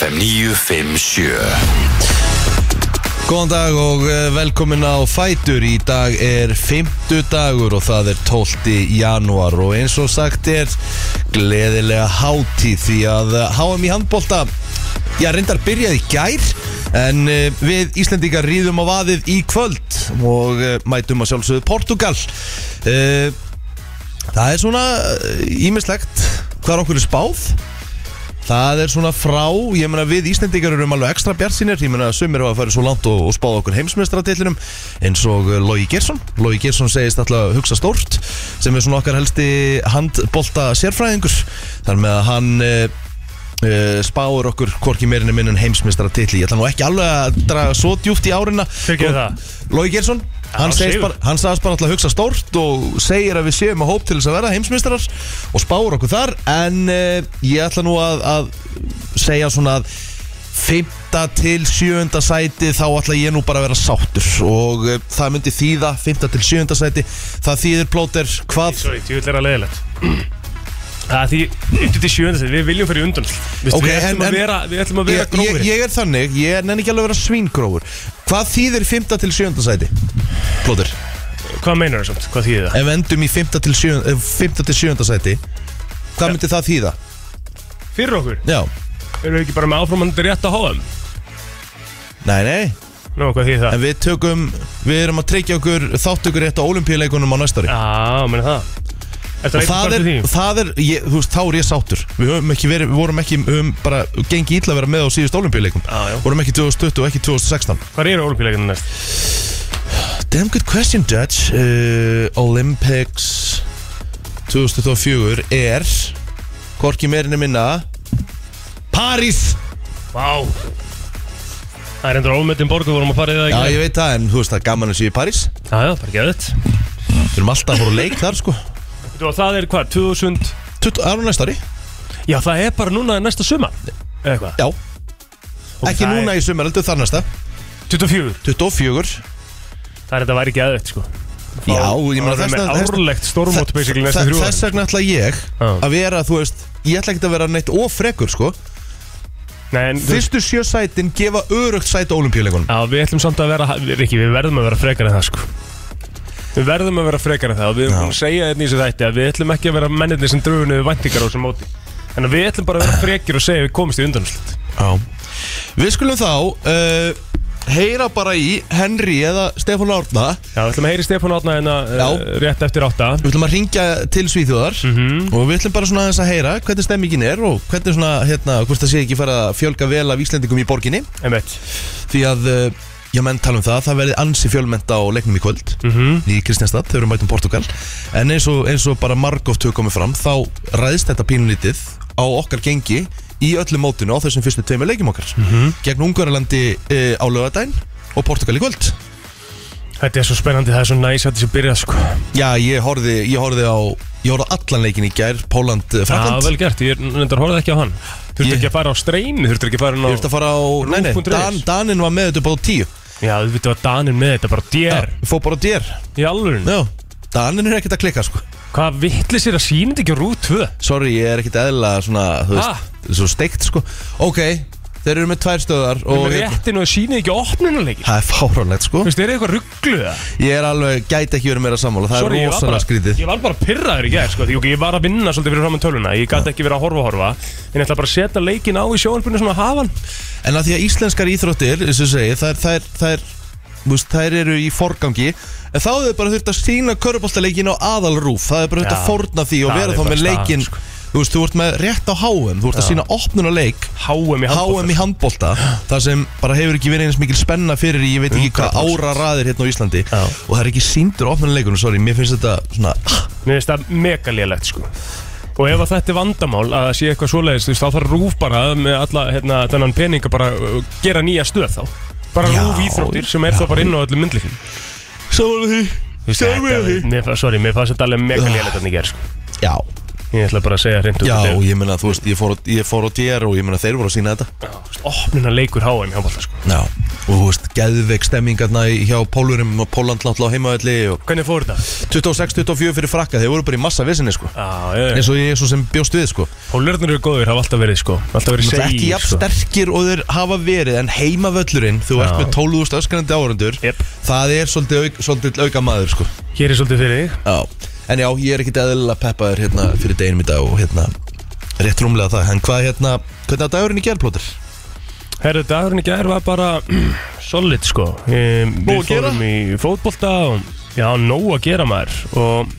FM 957 Góðan dag og eh, velkomin á Fætur. Í dag er 50 dagur og það er 12. janúar. Og eins og sagt er gleðilega hátíð því að eh, HM í handbólta Já, reyndar byrjaði gær en uh, við Íslendingar rýðum á vaðið í kvöld og mætum að sjálfsögðu Portugal. Það er svona ímislegt hvað okkur er spáð Það er svona frá, ég meina við Íslendingar erum alveg ekstra bjart sínir, ég meina sumir hafa farið svo langt og, og spáð okkur heimsmeistratillinum eins og uh, Logi Gersson Logi Gersson segist alltaf hugsa stórt sem er svona okkar helsti handbolta sérfræðingur. Þar með að hann uh, uh, spáur okkur hvorki meirinu minn en heimsmeistratilli ég ætla nú ekki alveg að draga svo djúft í það? Logi Gersson Hann, sigur. bara, hann sagðist bara alltaf að hugsa stórt og segir að við séum að hóp til þess að vera heimsmeistarar og spáur okkur þar en uh, ég ætla nú að, að segja svona að 5. til 7. sæti þá ætla ég nú bara að vera sáttur og uh, það myndi þýða 5. til 7. sæti það þýðir plóter hvað Sorry, ég vil vera leðilegt Það er því, yttur til sjönda við viljum fyrir undan Vist, Ok, við, ætlum en- að vera, við ætlum að vera ég, ég, grófir ég er þannig, ég nenni ekki alveg að vera svíngrófur hvað þýðir 5. til 7. sæti plóter, Hvað meinar það samt? Hvað þýðir það? ef við endum í 5. til 7. eh, 5. til 7. sæti hvað myndi það þýða? Fyrir okkur, Já, erum við ekki bara með áframandi rétt að háa nei nei Nú, hvað þýðir það? En við tökum, við erum að Og það er, það er ég, þú veist, þá er ég sáttur. Við höfum ekki verið, við vorum ekki, höfum bara gengið ítla að vera með á síðust olimpíuleikum já. Vorum ekki 2020 og ekki 2016 Hvað eru olimpíuleikinu næst? Damn good question, Judge. Uh, Olympics 2024 er Korki meirinni minna París. Vá. Það er endur ómetin borg, við vorum að fara í það Já, ég veit það, en þú veist, það er gaman að sé í París. Já, já, bara geðið Við erum alltaf að fóra leik þar, sko og það er hvað, 2000 20, Það er á næsta ári. Já, það er bara núna næsta suma Eða hvað? Já, ekki það núna í sumar, heldur þar næsta. 24 24 Það er þetta væri geðið, sko. Já, ég meina þess með vegna- þess- árlegt stórmót basically næsta Þe- þrjú Þess vegna ætla ég Já. að vera, þú veist Ég ætla ekki að vera neitt ofrekur, sko. Nei, en þú Fyrstu sjö sætin gefa örugt sæti á olimpíuleikunum Já, við ætlum samt að vera, Rikki, við verðum að vera frekar en það, sko Við verðum að vera frekar en það og við erum búin að segja þetta í þessu þætti að við ætlum ekki að vera mennirni sem dröfum við væntingar á þessum móti. En að við ætlum bara að vera frekir og segja að við komumst í undanúslit Já. Við skulum þá uh, heyra bara í Henry eða Stefán Árna. Já, við ætlum að heyri Stefán Átna hérna uh, rétt eftir átta. Við ætlum að ringja til Svíþjóðar. Mhm. og við ætlum bara svona að heyra hvernig stemmingin er og hvernig svona, hérna, hvort það sé ekki fara að fjölga vel af Íslendingum í borginni. Því að, uh, já menn tala um það það verði ansi fjölmenta á leiknum í kvöld Mhm. í Kristjánstad, þau eru mætum Portugal. En eins og, eins og bara margóft höfum komið fram þá ræðist þetta pínulítið á okkar gengi í öllum mótinu á þessum fyrstu tveimur leikjum okkar. Mhm. gegn Ungarlandi e, á lögadaginn og Portugal í kvöld. Þetta er svo spennandi, það er svo næs að þessi byrja, sko. Já, ég horfði á ég horfði á allan leikin í gær Póland, Já, Frakland vel gert, ég horfði ekki á hann. Þurftu Ég- ekki að fara á streymi, þurftu ekki að fara á Ég þurfti að fara á, nei nei. Dan, Danin var með þetta upp á tíu Já, þú veitum að Danin með þetta bara dér Ég fór bara dér Í alvörun Já, Danin er ekkert að klikka sko. Hvað vittlis er að sína þetta ekki á rút 2? Sorry, ég er ekkert eðla svona, þú veist, svo steikt sko. Ok, þeir eru með tvær stöðar Og og með réttin og sína ekki opnunuleiki Það er fáránlegt sko. Þú veist, er eitthvað ruggluð það? Ég er alveg, gæti ekki verið meira sammála. Það Sorry, er ég var rosalega bara- skrítið. Ég var bara pyrraður í gær, sko Því ok, ég var að vinna svolítið fyrir framann töluna Ég gæti ekki verið að horfa horfa. En ég ætla bara að setja leikin á í sjónarbyrnu svona að hafa hann En að því að íslenskar íþróttir, og ég segi Það er, það er, það er þú veist, þær eru í forgangi. En þá hefur bara þurft að sína köruboltaleikin á aðalrúf. Það er bara þurft Já, að forna því og það vera er þá bara með staðan, leikin sko. Þú veist, þú ert með rétt á HM Þú ert að sína opnunarleik HM í handbólta HM í handbolta Það sem bara hefur ekki verið eins mikil spenna fyrir Ég veit ekki hvað 100%. ára raðir hérna á Íslandi. Já. Og það er ekki síndur opnunarleikunum, sorry Mér finnst þetta svona ah, Mér finnst það mega lélegt, sko. Og ef þetta er vandamál að sé eitthvað svoleiðis þú veist, þá þarf rúf bara með alla hérna, þennan pening að bara uh, gera nýja stöð þá. Bara Já, rúf íþróttir sem er þá bara inn á öllum myndlífum Saman því Mér fa- sorry, mér fannst þetta alveg mega lélegt að það ger sko. Já, Ég ætla bara að segja hreint Já, er- og ég meina, þú veist, ég fór, ég fór á DR og ég meina, þeir voru að sína þetta. Já, þú veist, opnuna leikur HM hjá Balta sko. Já, og þú veist, geðveik stemmingarna í- hjá Pólurum og Póland náttúrulega á heimavelli og Hvernig fór þetta? 26-24 fyrir frakka, þeir voru bara í massa vissinni, sko. Já, ég eins og ég svo sem bjóst við, sko. Pólirnir eru góðir, hafa alltaf verið sko. Alltaf verið Náttúrulega ekki segir jafn sko. sterkir og þeir hafa verið en heimavöllurinn, þú ert Já. með 12.000 öskrandi áhörundur Jep. það er svolítið, auk, svolítið auka maður, sko. Hér er svolítið fyrir þig. Já, en já, ég er ekkit eðlilega peppaður hérna fyrir deginum í dag og hérna rétt rúmlega það, en hvað hérna hvernig að dagurinn í gerðplótur? Herru, dagurinn í gær var bara solid sko. Um, Við fórum í fótbolta og já, nóg að gera maður. Og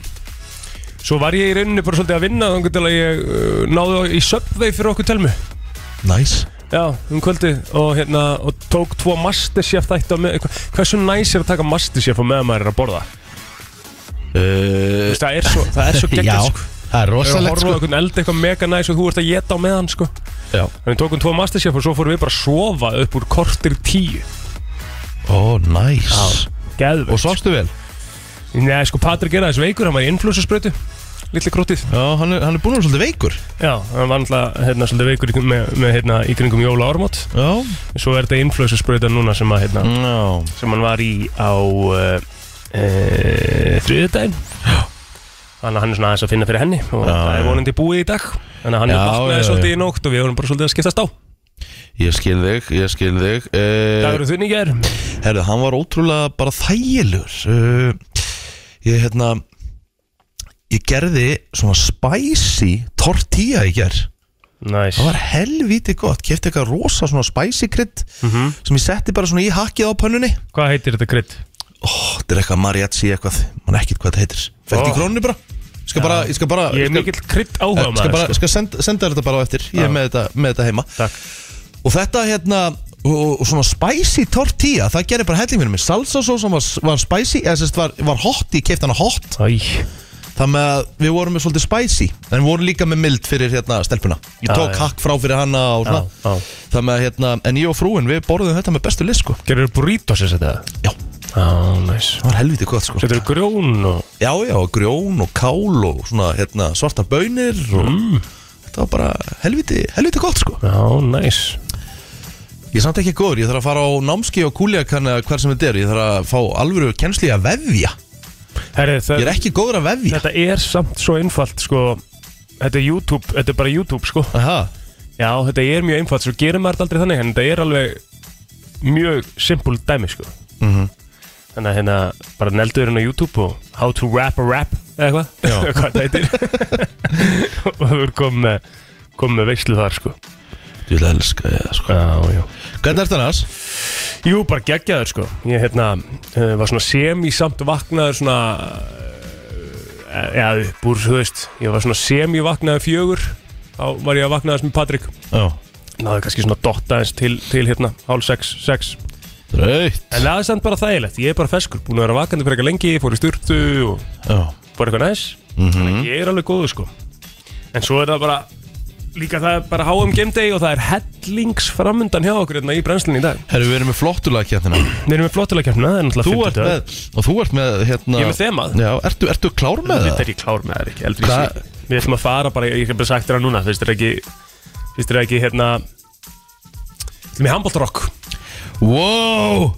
svo var ég í rauninni bara svolítið að vinna þannig til að ég uh, náði í Subway fyrir okkur telmu. Nice. Já, um kvöldið. Og hérna og tók tvo Masterchef þætti á með Hversu næs er að taka Masterchef og meðan maður er að borða? Uh, það er svo, það er svo Já, geggjað sko. það er Það er rosalegt horfa á sko. einhvern eld eitthvað mega næs og þú ert að geta á meðan sko. Já. Þannig tókum tvo Masterchef og svo fórum við bara að sofa upp úr kortir tíu. Ó, nice. Geðvegt Og svafstu vel? Nei, sko Patrik er aðeins veikur, hann var í influensusbrötu Lilli krútið Já, hann er, hann er búin að vera svolítið veikur. Já, hann var náttúrulega hérna, svolítið veikur með, með hérna, í kringum jóla ármót Já. Svo er þetta influensusbröta núna sem, að, hérna, Já. sem hann var í á uh, uh, þriðudaginn Þannig að hann er svona aðeins að finna fyrir henni og Já, það er já. vonandi búið í dag. Þannig að hann er Já, vaknaði já, svolítið í nótt og við vorum bara svolítið að skiptast á. Ég skil þig, ég skil þig. Það uh, eru þunni í gær. Herðu, hann var ótrúlega bara þægilegur. Uh, Ég, hérna Ég gerði svona spicy tortilla í gerð Næs Það var helvíti gott, kefti eitthvað rosa svona spicy krydd Mhm. sem ég setti bara svona í hakkið á pönnunni. Hvað heitir þetta krydd? Þetta er eitthvað mariachi eitthvað, mann ekkert hvað þetta heitir. Ó. krónunni bara? Ég skal bara, ég skal bara Ég er mikill krydd áhuga ég skal bara, maður skal senda, senda þér þetta bara á eftir. Ég Já. er með þetta, með þetta heima. Takk. Og þetta hérna, og, og svona spicy tortilla Það gerir bara helling fyrir mig. Salsa svo sem var, var spicy, eða sérst var, var hot Ég kefti hana hot. Æ, með að við vorum með svolítið spicy En við vorum líka með mild fyrir hérna stelpuna. Ég Já, tók já. hakk frá fyrir hana og já, svona. já. Það með að hérna, en ég og frúin við borðum þetta með bestu list sko. Gerður burritos þess að þetta? Já, Já, næs. Það var helviti gott sko. Setur grjón og Já, já, grjón og kál og svona hérna svarta bönir og þetta var bara helviti, helviti gott sko. Já, næs. Ég er samt ekki góður, ég þarf að fara á námski og kúljakan eða hver sem þetta er, ég þarf að fá alvöru kennsli að vefja. Herri, það, Ég er ekki góður að vefja. Þetta er samt svo einfalt sko. Þetta er YouTube, þetta er bara YouTube sko. Aha, Já, þetta er mjög einfalt, svo gerir maður þetta aldrei þannig En þetta er alveg mjög simpul dæmi sko. Mhm. Þannig að hérna bara neldurinn á YouTube og How to rap a rap. Eða Já. eitthvað Hvað það heitir? Og þú er komið með komið með veislu þar sko. Ég vil elska ég það sko. Já, já. Hvernig er þetta annars? Jú, bara geggjaður sko. Ég hérna, uh, var svona semi-samt vaknaður svona Já, upp úr, þú veist Ég var svona semi-vaknaður fjögur. Þá var ég að vaknaðast með Patrik. Já. Náðu kannski svona dotta eins til, til hérna Hálf sex, sex Draut En það er samt bara þægilegt, ég er bara feskur. Búin að vera vakandi fyrir eitthvað lengi, fór í styrtu Og fór eitthvað næs. Mhm. Ég er alveg góður sko. En svo er það bara Líka það er bara HM Game Day og það er hellings framundan hjá okkur hérna í brennslinni í dag. Herru, við erum með flottulega kjæftina Við erum með flottulega kemna, það er náttúrulega Þú ert fimmtudagur. með, og þú ert með hérna Ég er með þemað. Já, ertu, ertu klár með Þetta það? er ég klár með það ekki, eldri Hva- sig. Við ætlum að fara bara, ég hef bara sagt þér það núna Fyrst er ekki, fyrst er ekki hérna Við ætlum í handbóltarokk Wow,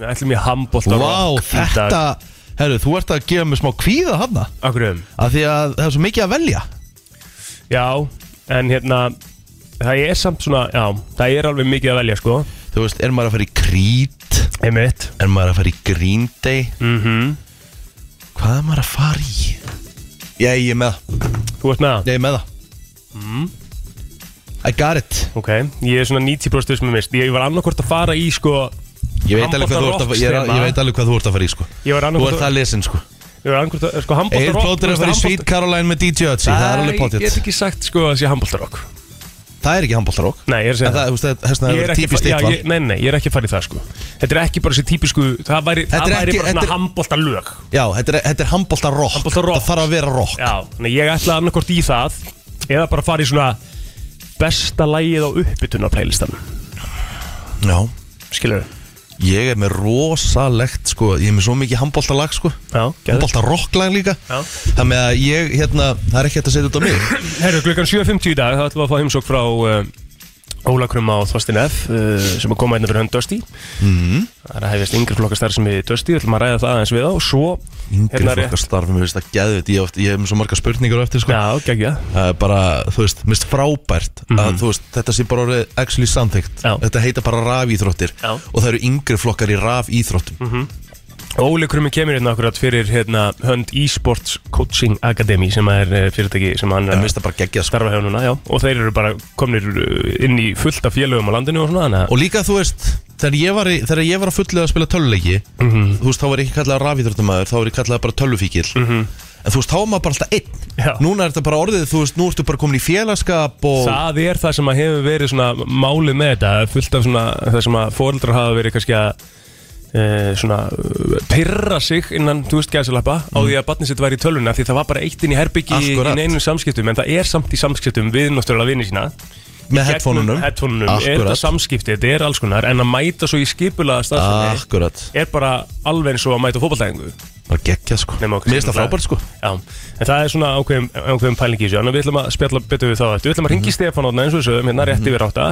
Við ætlum í handbóltarokk wow, þetta Herru, þú ert að gefa mér smá kvíða hana Akkur um Af því að það er svo mikið að velja. Já, en hérna Það er samt svona, já Það er alveg mikið að velja, sko. Þú veist, er maður að fara í Creed Einmitt. Er maður að fara í Green Day? Mm Hvað er maður að fara í? Já, ég er með það. Þú ert með það? Ég er með það. Mm. I got it. Ok, ég er svona 90% sem ég mist. Ég var annarkort að fara í, sko Ég veit, alveg hvað þú ert að, ég, er, ég veit alveg hvað þú ert að fara í sko. Ég var Þú annarkort ert það lesin sko. Ég var annarkort að, sko, Egil handbóltarokk Plóter er að fara í Sweet Caroline með DJ Ötzi Það er alveg Ég get ekki sagt, sko, að sé handbóltarokk Það er ekki handbóltarók Nei, ég er að segja En það, þú veist, það þessna Ég er er ekki típist já, eitt val. ég, Nei, nei, ég er ekki að fara í það sko. Þetta er ekki bara þessi típisku Það væri, Þetta það er væri ekki- bara þetta svona er- handbólta lög. Já, þetta er, þetta er handbóltarokk Handboltarock. Það þarf að vera rock. Já, þannig ég ætla annarkort í það Eða bara fara í svona Besta lagið á uppbytuna playlistan Já. Skilur Ég er með rosalegt sko Ég er með svo mikið handbóltalag sko. Handbóltarocklag líka. Já. Þannig að ég, hérna, það er ekki hægt að setja út á mig. Herru, klukkan 7.50 í dag þá ætlum við að fá heimsók frá uh, Óla Krumma og Þorstin F uh, sem að koma hérna fyrir hönd Dusty. Mm. Það er að hefjast yngri flokkastar sem við Dusty. Við ætlum að ræða það aðeins við á og svo Yngri Hérna er- flokkastarf, mér finnst það geðvitt Ég, ég hef með svo marga spurningar eftir sko. Já, er bara, þú veist, mist frábært að þú veist, þetta sé bara orðið actually samþygt. Þetta heita bara rafíþróttir. Já. og það eru yngri flokkar í rafíþróttum Óli Krummi kemur hérna akkurat fyrir hérna, hönd eSports Coaching Academy sem er eh, fyrirtæki sem hann En er finnst það bara geggja sko. starfa hjá núna já. og þeir eru bara komnir uh, inn í fullt af félögum á landinu og svona þannig að Og líka, þú veist, þegar ég var, í, þegar ég var að fullið að spila töluleiki Þú veist, þá var ég ekki kallað rafíþróttamæður Þá var ég kallað bara tölvufíkil En þú veist, þá var maður bara alltaf einn. Já. Núna er þetta bara orðið, þú veist, nú ertu bara komin í félagskap og það er það sem að hefur verið svona málið með þetta fullt af svona það sem að fóreldrar hafa verið kannski að e, svona uh, pyrra sig innan, þú veist, gæðsalappa á því að barnið sitt væri í tölvuna því það var bara eitt inn í herbyggi í Akkurat. neinum samskiptum en það er samt í samskiptum við náttúrulega vinni sína með headphoneunum. er þetta samskipti, þetta er alls konar en að mæta svo í skipulaða akkurat. er bara alveg eins og að mæta fótballtæðingu Bara geggja, sko. Mér finnst það frábært, sko. Já, en það er svona ákveðum, ákveðum pælingi í Þannig að við ætlum að spjalla betur við þá Við ætlum að ringi Stefán átna eins og þessu hérna rétt yfir átta.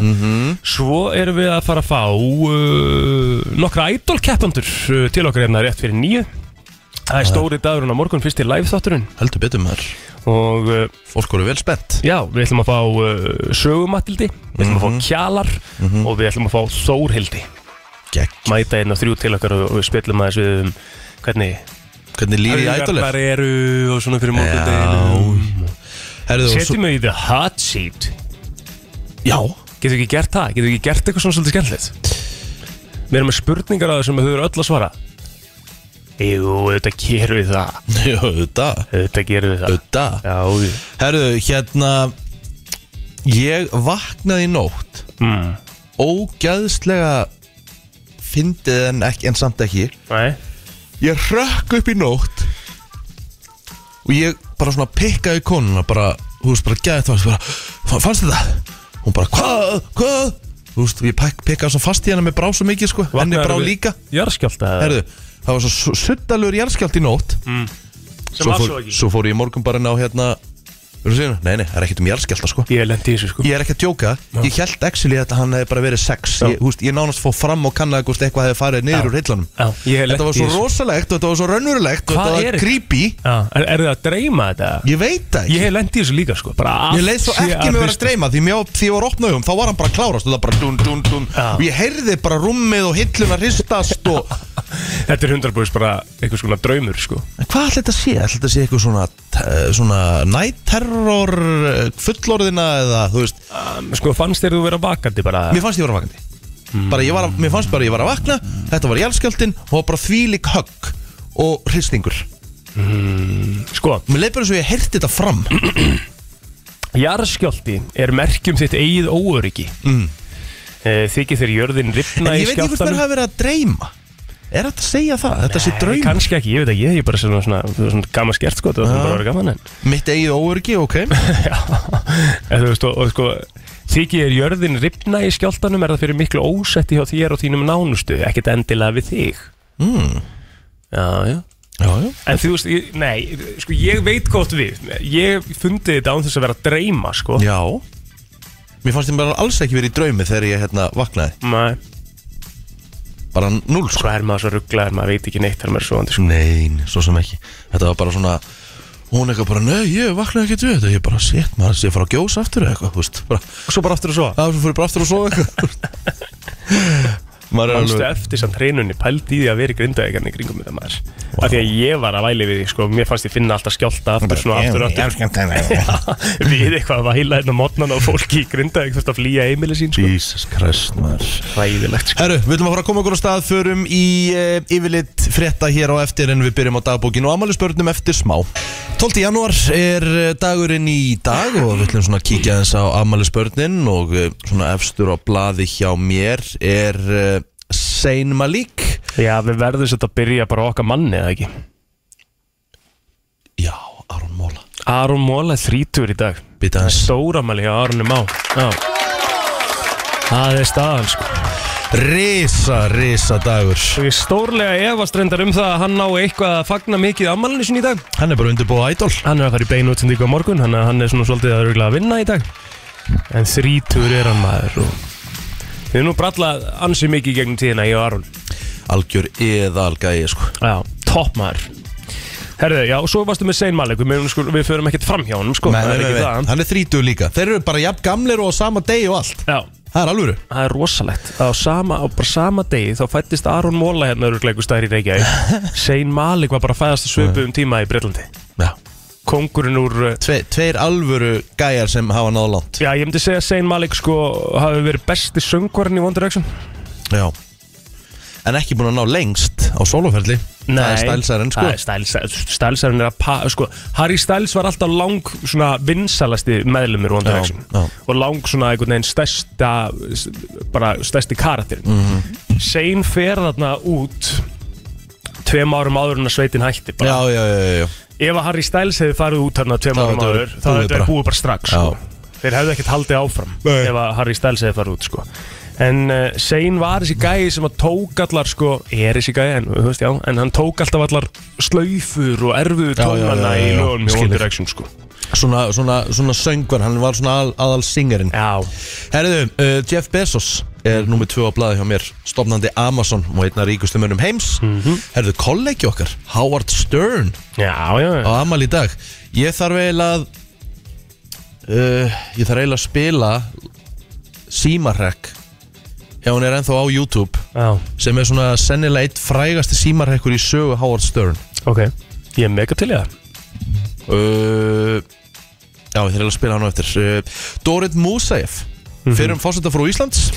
Svo erum við að fara að fá uh, nokkra idol-keppandur uh, til okkar hérna rétt fyrir nýju Það er stóri dagurinn á morgun fyrst til live þátturinn. Heldur betur maður. Og uh, Fólk voru vel spennt. Já, við ætlum að fá uh, sögumatildi Við ætlum að fá kjalar Og við ætlum að fá þórhildi. Gegg Mæta einn og þrjú til okkar og, við spjallum aðeins við um hvernig Hvernig lífi í ædol Augarnar er eru og svona fyrir Já. og svo- Setjum við í the hot seat. Já. Getur ekki gert það? Getur ekki gert eitthvað svona svolítið skemmtilegt? Við erum með spurningar að það sem þau eru öll að svara Jú, auðvitað gerum við það. Já, þetta Auðvitað gerum við það. Þetta Já, jú. Herðu, hérna Ég vaknaði í nótt. Mm. Ógæðslega Fyndið en, ekki, en samt ekki. Nei, Ég rökk upp í nótt Og ég bara svona pikkaði konuna Bara, þú veist, bara gæði það bara, "Fa- Fannst þetta? Hún bara, hvað, hvað? Þú veist, ég pikkaði svo fast í hana Mér brá svo mikið, sko Henni brá líka. jarðskjálta eða? Herðu, það var svo suttalegur jarðskjált í nótt. Sem svo fór, svo fór ég morgun bara inn á hérna nei, nei, það er ekkert um jarðskjálta sko. Ég lendi í þessu sko. Ég er ekki að djóka, ég held actually að hann hefði bara verið sex. Já. Ég, húst, ég nánast fór fram og kannaði hvort eitthvað hefði farið niður úr hillunum Já, ég hef lent Þetta var í svo þessu. rosalegt og þetta var svo raunverulegt og Hvað þetta er var creepy. Já, er, er þið að dreyma þetta? Ég veit það Ég ekki hef lendi í þessu líka sko. Bara allt Ég leið svo sé ekki með að vera að hrista. dreyma því, mjá, því ég var opnað um, þá var hann bara að klárast og það bara dun dun dun Já. og ég heyrði bara rúmið og hilluna hristast og Þetta er 100% bara eitthvað svona draumur sko. En hvað ætla þetta að sé? Ætla þetta að sé eitthvað svona, eh, svona nætterror eh, fullorðina eða þú veist. Um, Sko fannst þér þú vera vakandi bara? Mér fannst ég vera vakandi. Bara, ég var að, Mér fannst bara ég var að vakna Þetta var jálskjöldin og bara þvílik högg og hristingur. Sko, Mér leið bara eins og ég heyrti þetta fram. Jarðskjálti er merkjum þitt eigið óöryggi. Mm. Þykir þér jörðin En ripna í ég veit ekki hvort mér skjáltanum hafi verið að dreyma Er þetta að segja það? Þetta sé draum. Kanski ekki, ég veit ekki, ég er bara svona, svona, svona gaman skert sko, það var bara að vera gaman en Mitt eigið óöryggi, ok. Já, en þú veist, og, og sko Þykir jörðin ripna í skjáltanum er það fyrir miklu ósetti hjá þér og þínum nánustu? Ekkert endilega við þig? Mm. Já, já. Já, já. En þú veist, ég, nei, sko ég veit gott við. Ég fundi þetta án þess að vera að dreyma, sko. Já. Mér fannst ég bara alls ekki verið í draumi þegar ég hérna vaknaði. Nei, Bara null sko. Svo er maður svo rugglaður, maður veit ekki neitt þegar maður er svoandi, sko. Nein, svo sem ekki. Þetta var bara svona Hún eitthvað bara, nei, ég vaknaði ekki við þetta. Ég bara, sétt, maður að fara að gjósa aftur eða eitthvað, þú veist bara, svo bara aftur og svo Já, svo fyrir bara aftur og svo eitthvað Alveg eftir samt hreinunni pældi í því að vera í grindaðegarni kringum þetta maður? Wow. Af því að ég var að væli við því sko Mér fannst ég finna alltaf skjálta aftur svona aftur aftur. Við eitthvað að væla hérna mótnan og fólki í grindaðeg Fyrst að flýja heimili sín sko. Jesus Christ, maður. Ræðilegt sko. Herru, við ætlum að fara að koma okkur á stað Förum í uh, yfirlit frétta hér á eftir En við byrjum á dagbókinu og amalisbörnum eftir smá. 12. janúar er eh, dagurinn í dag Og við ætlum svona að kíkja þess á amalisbörnin Og uh, svona efstur á blaði hjá mér Er uh, Sein Malik. Já, við verðum svolítið að byrja bara á okkar manni, eða ekki? Já, Aron Móla Aron Móla er þrítur í dag. Býta hans Stóramæli hjá Aronni Má. Já. Það er staðan sko. Risa, risa dagur. Og ég stórlega efast reyndar um það að hann ná eitthvað að fagna mikið ammálinu sinni í dag. Hann er bara undirbúið ædol Hann er að fara í beinu útsendíku á morgun Þannig að hann er svona svolítið að örgulega að vinna í dag. En þrítur er hann maður og Við erum nú brallað ansi mikið gegnum tíðina ég og Aron. Algjör eðal gæi sko. Já, topp maður. Herðu, já, og svo varstu með Sein Malik. Við, sko, við förum ekkert fram hjá honum, sko. Nei, nei, nei, nei. Hann er þrítugur líka. Þeir eru bara jafn gamlir og á sama degi og allt. Já, Það er alvöru. Það er rosalegt. Á sama, á bara sama degi Þá fættist Aron Móla hérna örugleikur stæðir í Reykjavík. Sein Malik var bara fæðast að svipu um tíma í Breitlandi Kongurinn úr uh, Tve, Tveir alvöru gæjar sem hafa náða langt Já, ég myndi segja að Sein Malik sko hafi verið besti söngvarinn í One Direction Já En ekki búin að ná lengst á soloferli Það er stælsæren sko Það stælsæren Stælsæren er að pa, sko Harry Styles var alltaf lang svona vinsalasti meðlumir One Já, Direction já. Og lang svona einhvern veginn stærsta Bara stærsti karakterin mm. -hmm. Sein fer þarna út Tveim árum áður en að sveitin hætti bara. Já, já, já, já, já Ef að Harry Styles hefði farið út þarna tveim árum þetta áður verið þá búið hefði þetta bara. búið bara strax Já. sko. Þeir hefðu ekkert haldið áfram Nei. ef að Harry Styles hefði farið út sko. En uh, Sein var þessi gæi sem að tók allar sko, er þessi gæi en, þú veist, já, en hann tók alltaf allar slaufur og erfuðu Já, já, já, tónana já, í já, lögunum í skil One ég. Direction sko. Svona, svona, svona söngvar, hann var svona al, aðal singerinn. Já, Herðu, uh, Jeff Bezos er nummið tvö á blaði hjá mér Stofnandi Amazon og einna ríkustu mönnum heims. Herðu, kollegi okkar, Howard Stern. Já, já, já. á Amal í dag. Ég þarf eiginlega að uh, Ég þarf eiginlega að spila Símarhekk. Já, hún er ennþá á YouTube. Já. sem er svona sennilega eitt frægasti símarhekkur í sögu Howard Stern. Ok, ég er mega til í það uh, Já, þarf eiginlega að spila hann á eftir. Uh, Dorit Musaev fyrir um fórseta frá Íslands.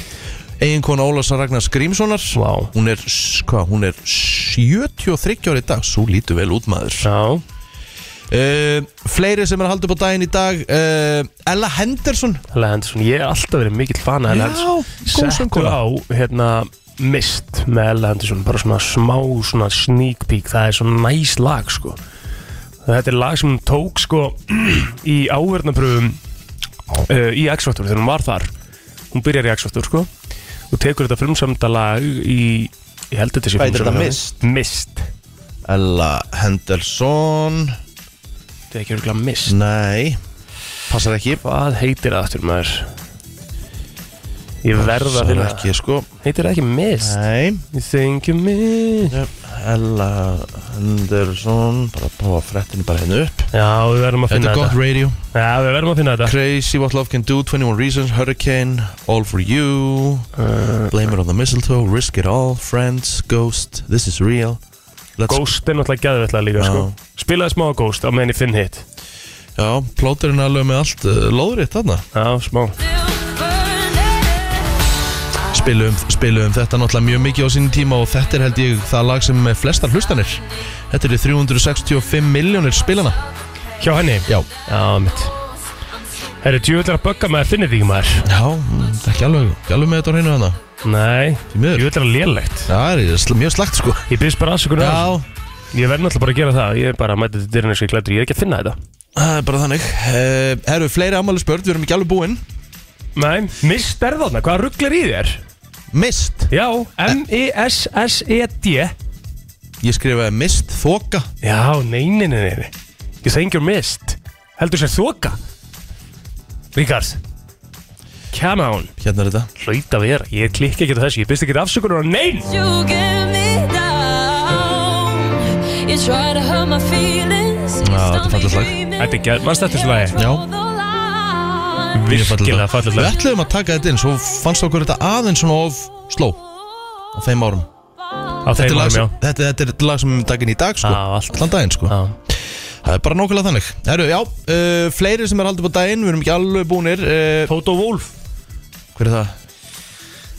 Eiginkona Ólafs Ragnar Grímssonar. Vá. hún er, s- hvað, hún er 73 ári í dag, svo lítur vel út maður. Já, uh, Fleiri sem er að halda upp á daginn í dag. Uh, Ella Henderson. Ella Henderson, ég hef alltaf verið mikill fan af Ella Já, Henderson. góð Settu söngkona. á, hérna, Mist með Ella Henderson. Bara svona smá, svona sneak peek. Það er svona næs lag, sko Þetta er lag sem hún tók, sko Í áverðnapröfum uh, Í X-Factor, þegar hún var þar. Hún byrjar í X-Factor, sko Og tekur þetta frumsamda lag í Ég held þetta sé Hvað heitir þetta. Mist? Mist. Ella Henderson. Þetta er ekki örgulega Mist. Nei, passar ekki. Hvað heitir það aftur maður? Ég verða að finna ekki, sko. Heitir það ekki Mist? Nei. You think you miss Jöp, Ella Henderson Bara að prófa frettinu bara hennu upp. Já, við verðum að Þetta finna er gott þetta. radio. Já, við verðum að finna þetta. Crazy What Love Can Do 21 Reasons Hurricane All For You. Blame It On The Mistletoe Risk It All Friends Ghost This Is Real. Let's Ghost er náttúrulega gæðveitlega líka Já. sko. Spilaði smá Ghost á meðan ég finn hitt Já, plóterinn er alveg með allt uh, lóðrétt þarna. Já, smá Spilum, spilum þetta náttúrulega mjög mikið á sínum tíma og þetta er held ég það lag sem flestar hlustanir. Þetta eru 365 miljónir spilana. Hjá henni? Já, Já, mitt. Herri, djúvillar að bögga með að finna ekki maður. Já, það er ekki alveg, ekki alveg með þetta á hreinu hana Nei, Því lélegt. Já, það er sl mjög slagt sko. Ég byrst bara aðsökunar Já, Ég verð náttúrulega bara að gera það. Ég er bara að mæta þetta ég klættur Ég er ekki að finna þetta. Það er bara þannig. Uh, Herru, fleiri ammali spörd, við erum ekki alveg búinn Nei, mist er þarna, hvað rugglar í þér? Mist, Já, M-I-S-S-E-D ég skrifaði mist, þoka. Já, nei, nei, nei, nei You think you're missed Heldur sér þoka. Ríkard Come on. Hérna er þetta. Hlaut að vera, ég klikka ekki á þessu. Ég byrst ekki afsökunar á neinn. You get me down. You try to hurt my feelings. Já, þetta er fallegt lag. Þetta er gæð, mannst þetta svona lagi? Já. Virkilega lag. fallegt Við lag ætluðum að taka þetta inn, svo fannst okkur þetta aðeins svona of sló á þeim árum. Á Þetta þeim er lag árum, já. sem, þetta, þetta er lag sem við daginn í dag sko. Já, allt. Allan daginn sko. Já. Það er bara nákvæmlega þannig. Herru, já, uh, fleiri sem er haldið på daginn Við erum ekki alveg búnir uh, Toto Wolf Hver er það?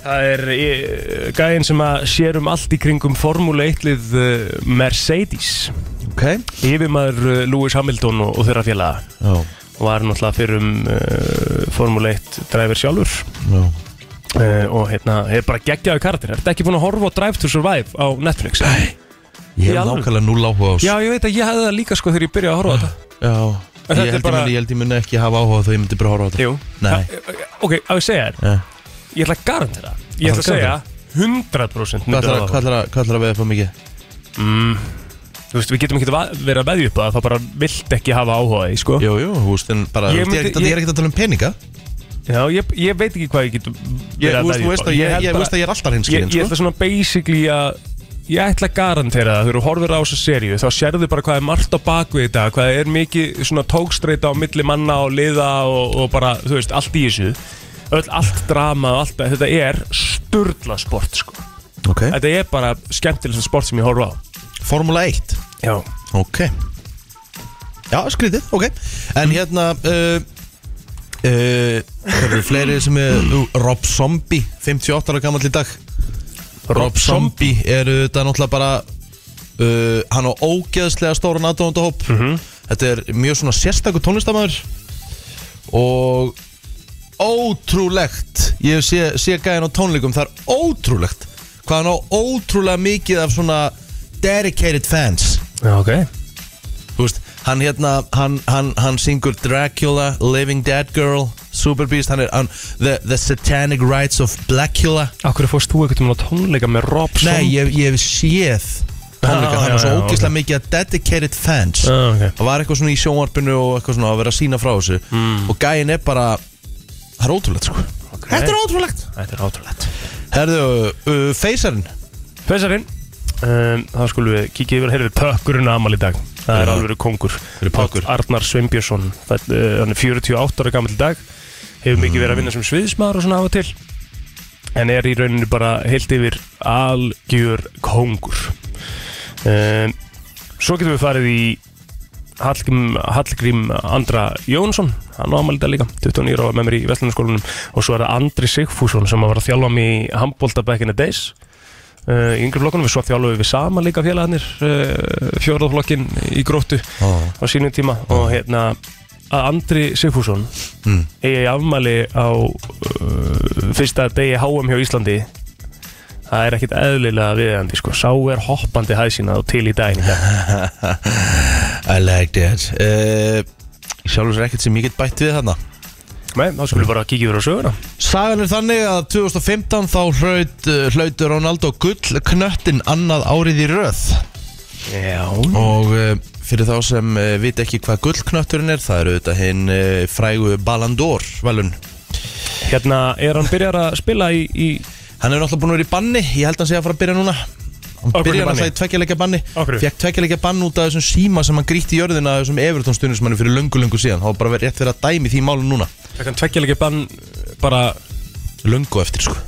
Það er eh, gæðin sem að sér um allt í kringum Formule 1 lið eh, Mercedes. Ok. Yfirmaður eh, Lewis Hamilton og, og þeirra félaga. Já, var náttúrulega fyrir um uh, Formule 1 driver sjálfur. Já. Uh, og hérna hefur bara geggjaðu karakter. Ertu ekki búin að horfa á Drive to Survive á Netflix? Nei. Ég hef nákvæmlega núl áhuga á Já, ég veit að ég hefði það líka sko þegar ég byrjaði að horfa á þetta. Já. Þetta Ég er held, bara- bara... ég, held ég muni ekki hafa áhuga þegar ég myndi bara horfa á þetta. Jú. Nei. Ha- Ok, á ég segja þér. Já. Ég ætla að garantera Ég ætla að segja 100% myndi Hvað ætlar að- veða á mikið? Þú veist, við getum ekki verið að veðja upp að það bara vilt ekki hafa áhuga í, sko. Jú, jú, þú veist, en bara, Ég ég, ég, myndi- að- ég er ekkert að tala um peninga. Já, ég, ég veit ekki hvað ég get Ég, verið þú að veist, þú veðja veist upp á. að ég, held ég, bara- veist að ég er alltaf Ég, hinskilin, ég ætla sko svona basically að Ég ætla að garantera það, þegar þú horfir á þessa seríu þá sérðu bara hvað er margt á bakvið þetta hvað er mikið svona tókstreita á milli manna og liða og, og bara þú veist, allt í þessu. Öll, allt drama og allt, þetta er sturla sport sko. Ok. Þetta er bara skemmtilegsta sport sem ég horfa á Formula 1 Já, Ok. Já, skrítið, ok. En hérna uh, uh, Það eru fleiri sem er uh, Rob Zombie, 58 ára gammal í dag. Rob Zombie er þetta náttúrulega bara uh, Hann á ógeðslega stóran aðdóndahóp Mhm. Þetta er mjög svona sérstakur tónlistamæður Og Ótrúlegt Ég sé, sé gæðin á tónleikum Það er ótrúlegt Hvað hann á ótrúlega mikið af svona Dedicated fans. Já ok. Þú veist, hann hérna, hann, hann, hann syngur Dracula, Living Dead Girl, Superbeast, hann er hann, the, the Satanic Rites of Blackula. Akkur fórst þú ekkert um að tónleika með Rob Nei, Zombie? ég, ég hef séð tónleika, Já, hann var já, svo já, ógeðslega mikið að dedicated fans. Já, ok. Það var eitthvað svona í sjónvarpinu og eitthvað svona að vera að sína frá þessu. Mm. Og gæin er bara, það er ótrúlegt sko. Þetta er ótrúlegt. Þetta er átrúlegt Herðu, uh, Feysarinn Feysarinn um, Þá skulum við kíkja yfir Heyrðu, pökkurinn amal í dag. Það er Já. alveg pökkur. Páll Arnar Sveinbjörnsson Fæll, uh, Hann er 48 ára gammal í dag. Hefur mikið verið að vinna sem sviðismar og svona af og til. En er í rauninni bara heilt yfir algjör kongur. Um, Svo getum við farið í Hallgrím, Hallgrím Andra Jónsson. Hann á amalita líka, 29 ára með mér í Vestlunarskólanum og svo er það Andri Sigfússon sem var að þjálfa mig í handbólta back in the days uh, í yngri flokkunum, við svo þjálfum við saman líka félagarnir uh, fjóraðflokkin í gróttu oh. á sínum tíma. Og hérna að Andri Sigfússon mm. eigi afmæli á uh, fyrsta degi HM hjá Íslandi. Það er ekkit eðlilega viðandi sko, sá er hoppandi hæsina og til í daginn I like that. Uh, Sjálfur sér ekkert sem ég get bætt við þarna Nei, þá skulum við bara kíkja yfir á söguna. Sagan er þannig að 2015 þá hlaut, uh, hlaut Ronaldo gull knöttin annað árið í röð. Já. Og uh, fyrir þá sem uh, vit ekki hvað gullknötturinn er það eru þetta hinn uh, frægu Ballon d'Or velun Hérna, er hann byrjar að spila í, í hann er náttúrulega búin að vera í banni ég held að hann sé að fara að byrja núna hann Af hverju byrjar banni? náttúrulega í tveggjarleikja banni. Fekk tveggjarleikja bann út af þessum síma sem hann gríti í jörðina af þessum Everton stundismanni fyrir löngu löngu síðan. Þá var bara verið rétt fyrir að dæmi því málun núna. Það kann tveggjalegi bann bara löngu eftir sko.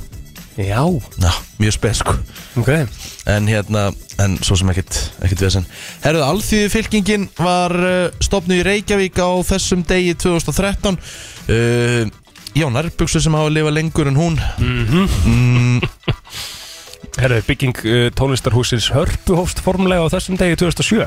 Já. Já, mjög spes sko. Ok. En hérna, en svo sem ekkert, ekkert vesen. Herðu, alþýði fylkingin var uh, stopnuð í Reykjavík á þessum degi 2013 uh, Já, nærbuksu sem hafa lifað lengur en hún. Mm, Herðu, bygging uh, tónlistarhúsins Hörpu hófst formulega á þessum degi 2007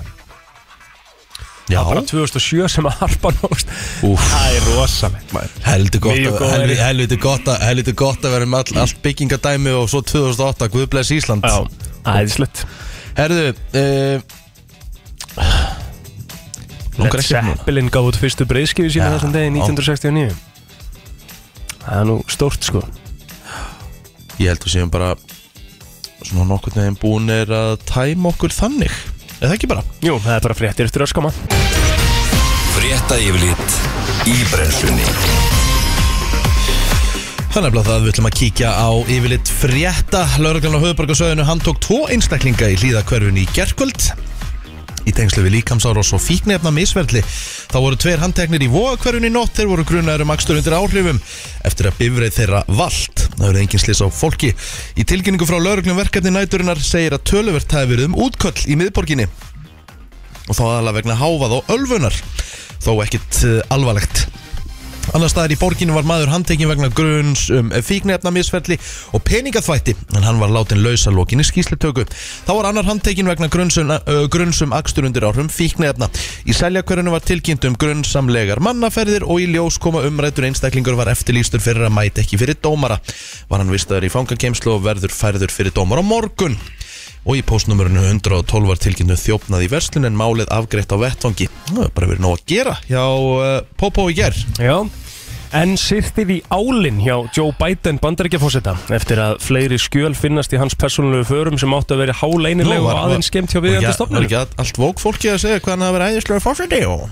Já, Bara 2007 sem að harpan hófst. Úff. Það er rosalegt maður. Heldur gott, Mjög að- góð helvi- er- helviti gott, að- helviti gott að vera með all, allt byggingadæmi og svo 2008 Guðblæs Ísland. Já, æðislegt. Herðu, uh, Led Zeppelin gaf út fyrstu breyðskifu sína Já, þessum degi 1969 Það er nú stórt sko. Ég held við séum bara svona nokkur neginn búinir að tæma okkur þannig. Er það ekki bara? Jú, það er bara fréttir eftir öskama Frétta yfirlit í brennslunni. Þannig að það við ætlum að kíkja á yfirleitt frétta. Lörglann á höfuborgarsöðinu hann tók tvo einstaklinga í hlýðakverfun í gerkvöld í tengslu við líkamsárós og fíknefna misverðli. Þá voru tveir handteknir í vóakverfun í nótt, þeir voru grunaður um akstur undir áhrifum eftir að bifreið þeirra vald. Það verður engin slis á fólki. Í tilkynningu frá lauruglum verkefni næturinnar segir að töluvert hafi verið um útköll í miðborginni og þá aðalega vegna háfað og ölfunar þó ekkit uh, alvarlegt Annar staðar í borginu var maður handtekinn vegna gruns um fíknefna misferli og peningaþvætti en hann var látin lausa lokinni skýslutöku. Þá var annar handtekinn vegna grunnsum, uh, grunnsum akstur undir áhrum fíknefna. Í seljakverðinu var tilkynnt um grunnsamlegar mannaferðir og í ljós koma umrættur einstaklingur var eftirlýstur fyrir að mæta ekki fyrir dómara. Var hann vistaður í fangakeimslu og verður færður fyrir dómara morgun. Og í postnumurinu 112 var tilkynnu þjófnað í verslun en málið afgreitt á vettvangi. Það er bara verið nóg að gera hjá uh, Popo í gerð. Já, En sýrtið í álinn hjá Joe Biden bandaríkjafósita eftir að fleiri skjöl finnast í hans persónulegu förum sem áttu að vera háleinilegu og aðeins skemmt hjá viðjandi ekki, var stofnum. ekki allt vók fólki að segja hvað hann hafi verið æðislega fórseti og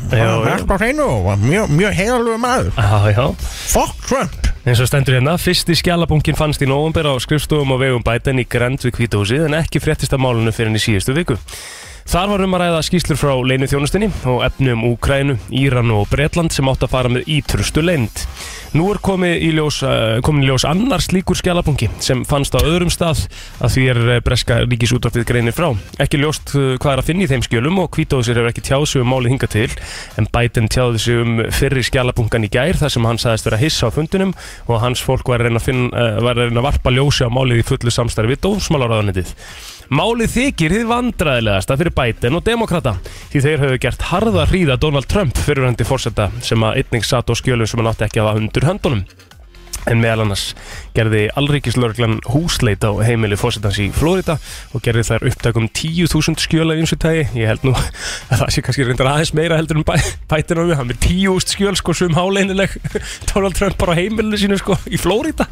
mjög, mjög heilalögu maður Já, já. Fuck Trump eins og stendur hérna, fyrsti skjálabunkin fannst í nóvumber á skrifstofum og vegum Biden í Grand við kvítahúsið en ekki fréttist af málunum fyrir henni síðustu viku. Þar var um að ræða skýslur frá leinu þjónustinni og efni um Úkrænu, Íran og Bretland sem átt að fara með ítrustu leind. Nú er komið í ljós, uh, komin í ljós annar slíkur skjálabunki sem fannst á öðrum stað að því er eh, breska ríkisútvarpið greinir frá. Ekki ljóst uh, hvað er að finna í þeim skjölum og kvítahúsir hefur ekki tjáð sig um málið hinga til en Biden tjáði sig um fyrri skjálabunkan í gær þar sem hann sagðist vera hissa á fundunum og hans fólk var að reyna að, finna, var að, reyna að varpa ljósi á málið í fullu samstarfi við dómsmálaráðanitið. Málið þykir þið vandræðilegasta fyrir Biden og demokrata því þeir höfðu gert harða hríða Donald Trump fyrirhandi fórseta sem að einning satt á skjölum sem hann átti ekki að hafa undir höndunum. En meðal annars gerði Alríkislörglan húsleit á heimili fórsetans í Florida og gerði þær upptakum 10.000 skjöla í eins og tægi. Ég held nú að það sé kannski reyndar aðeins meira heldur en Biden og við. Hann er 10.000 skjöl sko sem háleinileg Donald Trump bara á heimilinu sínu sko í Florida.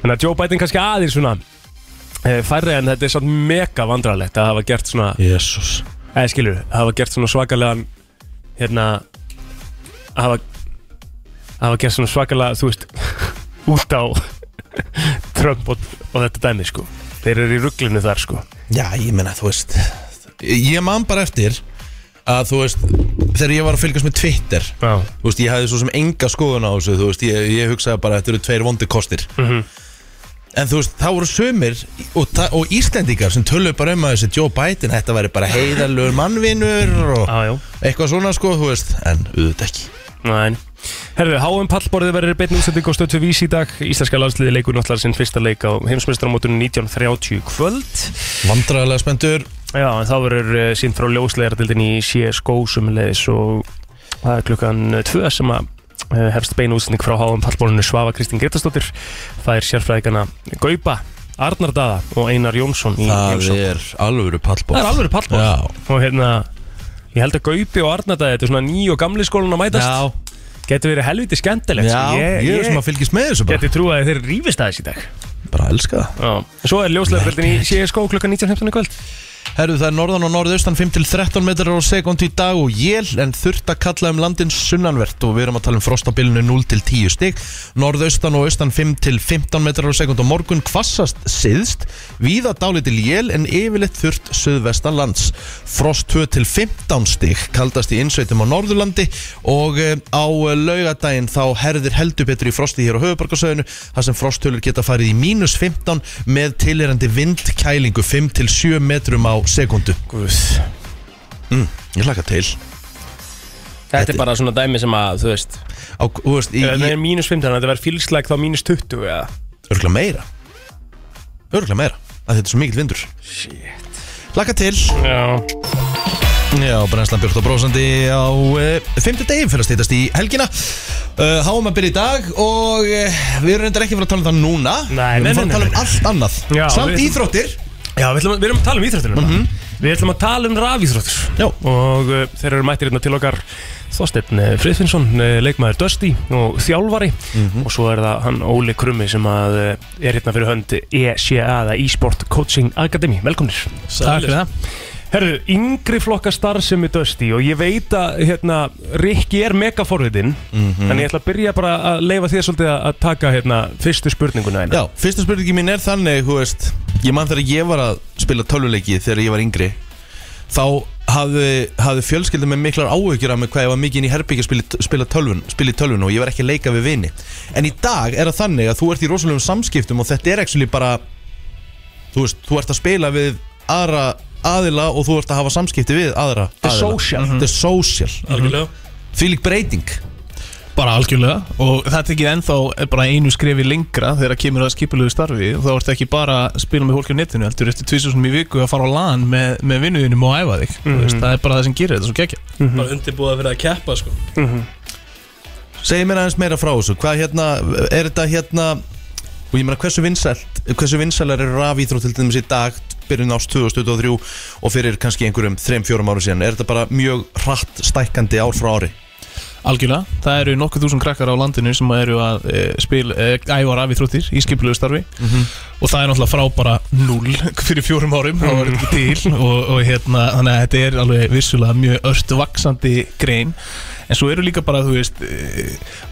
Þannig að Joe Biden kannski aðeins svona færri en þetta er svona mega vandrarlegt að hafa gert svona, Jésús eða skilur, að hafa gert svona svakalegan hérna að hafa að hafa gert svona svakalega, þú veist út á Trump og, og þetta dæmi sko. Þeir eru í rugglinu þar sko. Já, ég menna, þú veist Ég man bara eftir að þú veist þegar ég var að fylgjast með Twitter Já, þú veist, ég hafði svo sem enga skoðun á þessu þú veist, ég, ég hugsaði bara að þetta eru tveir vondi kostir. Mhm. En þú veist, þá voru sömur og, og Íslendingar sem töluðu bara um að þessi Joe Biden, þetta væri bara heiðalögur mannvinur og já eitthvað svona sko, þú veist, en auðvitað ekki. Næn Herðu, HM pallborðið verður beinn útsending á stötu vís í dag. Íslenska landsliði leikur náttúrulega sinn fyrsta leik á heimsmeistaramótunum 1930 kvöld. Vandræðilega spendur Já, en þá verður uh, sínt frá ljóslegaradildin í CSGO sumulegis og það er klukkan 2 sem að hefst bein útsending frá HM pallborðinu Svafa Kristín Gretarsdóttir Það er sérfræðikana Gaupa, Arnar Daða og Einar Jónsson í það heimsókn. er alvöru pallból Það er alveg pallborð. Já. og hérna Ég held að Gaupi og Arnar Daði, þetta er svona ný og gamli skólun að mætast. Já, Getur verið helviti skemmtilegt já, sko. ég, er sem að fylgjast með þessu bara. Geti trúið að þeir rífist aðeins í dag. Bara elska það. Svo er ljóslegaradildin í CSGO klukkan 19.15 í kvöld Herru, það er norðan og norðaustan 5-13 metrar á sekund í dag og jél en þurft að kalla um landin sunnanvert. Og við erum að tala um frost á bylunu 0-10 stig. Norðaustan og austan 5-15 metrar á sekund og morgun kvassast siðst víða dálitil jél en yfirleitt þurft söðvestan lands frost 2-15 stig kaldast í innsveitum á Norðurlandi. Og eh, á laugadaginn þá herðir heldur betur í frosti hér á höfubarkasöðinu þar sem frosttölur geta farið í mínus 15 með tilherandi vindkælingu 5-7 metrum á sekundu. Guð. Ég hlaka til. Þetta er bara svona dæmi sem að, þú veist á, Þú veist, Ef það er mínus 15, þetta verður fylgslæk þá mínus 20 eða? Örgulega meira. Örgulega meira að þetta er svo mikill vindur. Shit. Hlaka til. Já. Já, brennslan Björn og Brósandi á uh, Fymtu degi fyrir að stýtast í helgina. Uh, Háum að byrja í dag Og uh, við erum reyndar ekki fyrir að tala um það núna. Nei, Við nei, erum að nei, tala um nei. allt annað. Já, Samt við- íþróttir Já, við ætlum, að, við erum að tala um íþróttir mm Við ætlum að tala um rafíþróttir. Já. Og uh, þeir eru mættir hérna til okkar Þorsteinn eh, Friðfinnsson, eh, leikmaður Dusty og þjálfari. Og svo er það hann Óli Krummi sem að eh, er hérna fyrir hönd ECA, eða e-sport coaching academy. Velkomnir. Takk fyrir það Herru, yngri flokka starfsemi Dusty og ég veit að hérna, Rikki er mega forvitin Þannig ég ætla að byrja bara að leifa þér svolítið að taka hérna, fyrstu spurninguna hérna. Já, fyrsta spurningi mín er þannig, þú veist Ég man þegar ég var að spila tölvuleiki þegar ég var yngri Þá hafði, hafði fjölskyldum með miklar áhugjur af mig hvað ég var mikið inn í herbyggja að spila, spila, tölvun, spila tölvun og ég var ekki að leika við vini En í dag er það þannig að þú ert í rosalegum samskiptum og þetta er actually bara Þú veist, þú ert að spila við aðra aðila og þú ert að hafa samskipti við aðra Þetta er aðila. social. Þetta er social. Algjörlega. Því lík breyting. Bara algjörlega. Og þetta er ekki ennþá bara einu skrefi lengra þegar kemur að skipulegu starfi. Og þá ertu ekki bara að spila með fólki á netinu heldur eftir tvísusum í viku að fara á LAN með, með vinnuðinum og æfa þig. Mm veist, það er bara það sem gerir þetta svo gekkja bara undirbúið að vera að keppa sko. Segir mér aðeins meira frá þessu. Hvað hérna, er þetta hérna Og ég meina hversu vinsælt Hversu vinsælar eru rafíþrótt til dæmis í dag Byrjun ást 2023 Og fyrir kannski einhverjum 3-4 ára síðan. Er þetta bara mjög hratt stækkandi ár frá ári? Algjörlega, það eru nokkuð þúsund krakkar á landinu sem eru að e, spil, e, æfa rafið þróttir í skipulegu starfi. Og það er náttúrulega frá bara null fyrir fjórum árum, ekki til. Og, og hérna, þannig að þetta er alveg vissulega mjög ört vaksandi grein en svo eru líka bara, þú veist e,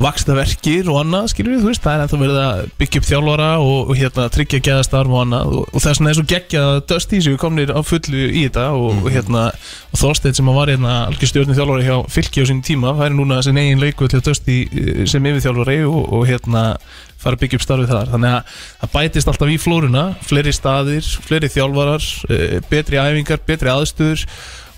vakstaverkir og annað, skilur við, þú veist það er ennþá verið að byggja upp þjálfara og, og hérna, tryggja geðastarf og annað og, og vegna er svo geggja að Dusty sem við komnir á fullu í þetta og, og hérna, og Þorsteinn sem að var hérna algjör stjórnir þjálfari hjá fylki á sín tíma færi núna sin eigin leiku til Dusty eh, sem yfirþjálfari og, og hérna fara að byggja upp starfið þar. Þannig að það bætist alltaf í flóruna fleiri staðir, fleiri þjálfarar eh, betri æfingar, betri aðstöður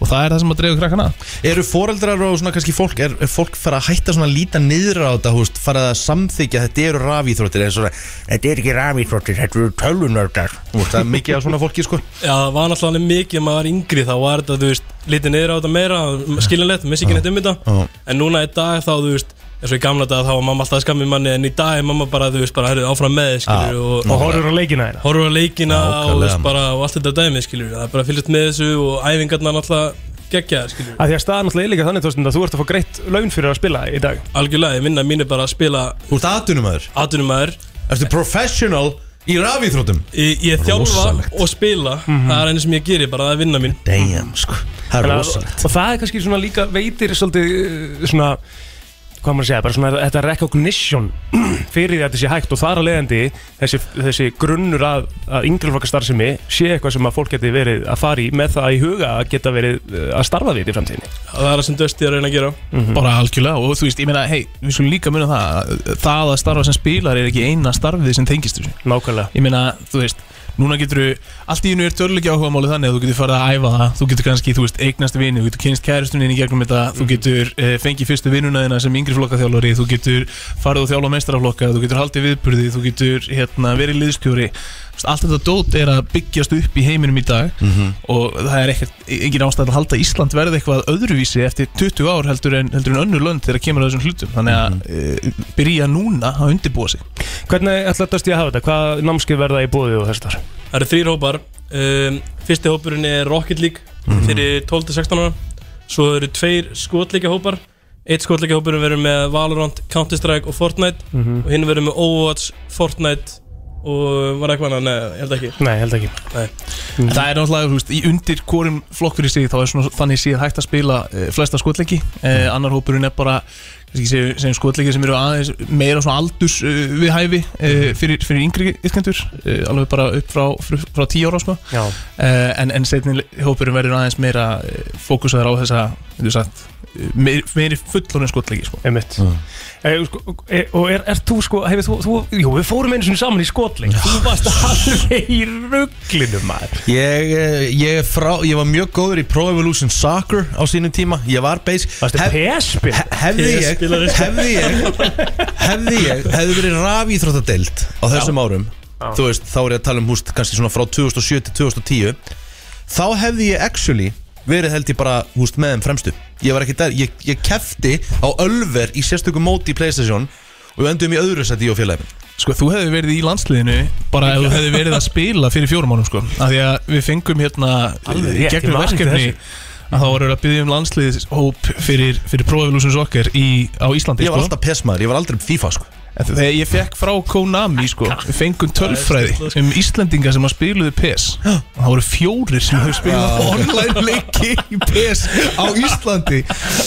og það er það sem að dreifur krakkana. Eru foreldrar og svona kannski fólk Er, er fólk fara að hætta svona að líta niður á þetta húst, fara að samþykja þetta eru rafíþróttir eða svona, þetta er ekki rafíþróttir þetta eru tölvunördar. Það er mikið af svona fólki sko. Já, það var náttúrulega mikið maður yngri þá var þetta, þú veist, litið niður á þetta meira skiljanlegt, missi ekki neitt um þetta. En núna í dag þá, þú veist eins og í gamla dag þá var mamma alltaf að skammi manni en í dag er mamma bara, þú veist, bara herrðu áfram með skilur, og, Og horfur á leikina þeirra horfur á leikina og, þú Nákvæmlega. veist, bara, og allt þetta dæmi, skilur það er bara að fylgjast með þessu og æfingarna náttúrulega geggja, skilur Af því að staðan alltaf er líka þannig Þorsteinn, að þú ert að fá greitt laun fyrir að spila í dag. Algjörlega, ég vinna mín er bara að spila Þú ert aðtunumæður atvinnumæður Ertu professional í rafíþróttum? Ég, ég þjálfa og spila. Það er einu sem ég geri, bara það er vinna mín. Damn sko. Það er að- rosalegt. Og það er kannski svona líka veitir svolítið uh, svona hvað maður að segja, bara svona þetta recognition fyrir því að þetta sé hægt. Og þar að leiðandi þessi, þessi grunnur að, að yngreflokkastarfsemi sé eitthvað sem að fólk geti verið að fara í með það í huga að geta verið uh, að starfa því í framtíðinni. Það er það sem Dusty er að reyna að gera. Bara algjörlega. Og þú veist, ég meina, hei, við skulum líka muna það það að starfa sem spilar er ekki eina starfið sem tengist þessu. Nákvæmlega. Ég meina, þú veist, núna getur þú allt í einu er törleiki áhuga máli þannig að þú getur farið að æfa það. Þú getur kannski, þú veist, eignast vini þú getur kynst kæristunni inn í gegnum þetta. Þú getur e, fengið fyrstu vinnuna þina sem yngri flokkaþjálfari. Þú getur farið og þjálfa meistaraflokka. Þú getur haldið viðburði, þú getur hérna, verið liðstjóri allt þetta dót er að byggjast upp í heiminum í dag og það er ekkert, engin ástæð að halda Ísland verði eitthvað öðruvísi eftir 20 ár heldur en, heldur en önnur lönd þegar kemur að þessum hlutum. Þannig að e, byrja núna að undirbúa sig. Hvernig ætla Dusty að hafa þetta? Hvað námskeið verða í bóði og þess þar? Það eru þrýr hópar. Um, Fyrsti hópurinn er Rocket League fyrir 12-16 ára. Svo eru tveir skotleikja hópar. Eitt skotleikja hópurinn verður með Valorant, Counter-Strike og Fortnite og hinn verður með Overwatch, Fortnite og var eitthvað annað, nei, ég held ekki. Nei, held ekki. Nei. En Það er náttúrulega, þú veist, í undir hvorum flokk fyrir sig þá er svona þannig séð hægt að spila e, flesta skotleiki. E, annar hópurinn er bara kannski segjum, segjum skotleiki sem eru aðeins meira svona aldurs e, við hæfi e, fyrir, fyrir yngri yrkendur e, alveg bara upp frá, frá, frá tíu ára sko. Já. E, en, en setni hópurinn verður aðeins meira e, fókusaður á þessa, þú sagt e, meiri, meiri fullorinn skotleiki sko. Einmitt e, sko, e, Og er, er þú sko, hefur þú, þú Jú, við fórum einu svona saman í skotling Þú varst alveg í rugglinu maður. Ég, eh, ég, er frá, ég var mjög góður í Pro Evolution Soccer á sínum tíma. Ég var base Varstu he- Hefði ég. Hefði ég Hefði ég Hefði verið rafíþróttadeild á þessum árum Þú veist, þá er ég að tala um húst kannski svona frá 2007 til 2010 Þá hefði ég actually verið held ég bara húst með þeim fremstu. Ég var ekki der, ég, ég kefti á Ölver í sérstökum móti í Playstation Og við endum í öðru seti ég og félagin Sko, þú hefði verið í landsliðinu bara ef þú hefði verið að spila fyrir fjórum mánum sko. af því að við fengum hérna Alveg í gegnum verkefni að þá voru að byggja um landsliðshóp fyrir, fyrir Pro Evolution Soccer í, á Íslandi Ég var sko. alltaf pesmaður, ég var aldrei um FIFA sko En Þegar ég fekk frá Konami sko, við fengum tölfræði um Íslendinga sem að spiluðu PES og það voru fjórir sem hefur spilað online leiki í PES á Íslandi.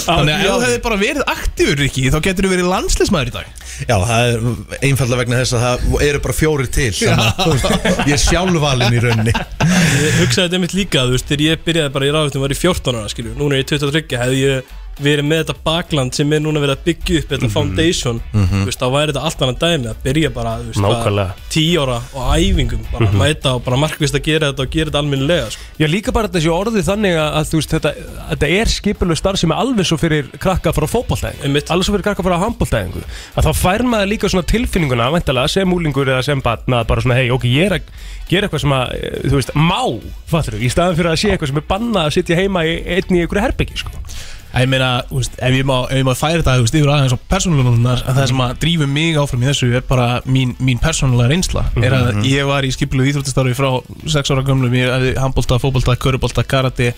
Þannig að ef þú hefði bara verið aktífur ekki þá getur þú verið landsliðsmaður í dag. Já, það er einfallega vegna þess að það eru bara fjórir til Ég er sjálfvalinn í rauninni. Ég hugsaði þetta mitt líka, þú veist, þegar ég byrjaði bara í ráðutum var ég 14 ára, skilju, núna er ég 23 hefði ég verið með þetta bakland sem er núna verið að byggja upp, þetta foundation þú veist, þá væri þetta allt annað dæmi að byrja bara, þú veist, 10 ára og æfingum, bara mæta og bara markvist að gera þetta og gera þetta alminnilega, sko. Já, líka bara þessi orðið þannig að, þú veist, þetta, þetta er skipulegu starf sem er alveg svo fyrir krakka frá fótballtæðingu Einmitt. alveg svo fyrir krakka frá handballtæðingu að þá fær maður líka svona tilfinninguna væntalega, sem úlingur eða sem batna bara svona, hei, ok, ég er að gera eitthvað sem að, þú veist, má fattur í staðan fyrir að sé eitthvað sem er bannað að sitja heima í einni í einhverju herbyggi, sko Ég meina, ef ég má, má færa þetta yfir aðeins á persónulegunar að það sem að drífur mig áfram í þessu er bara mín, mín persónulega reynsla. Er að ég var í skipilu íþróttastarfi frá 6 ára gömlum, ég hefði handbólta, fótbólta, körubolta, karate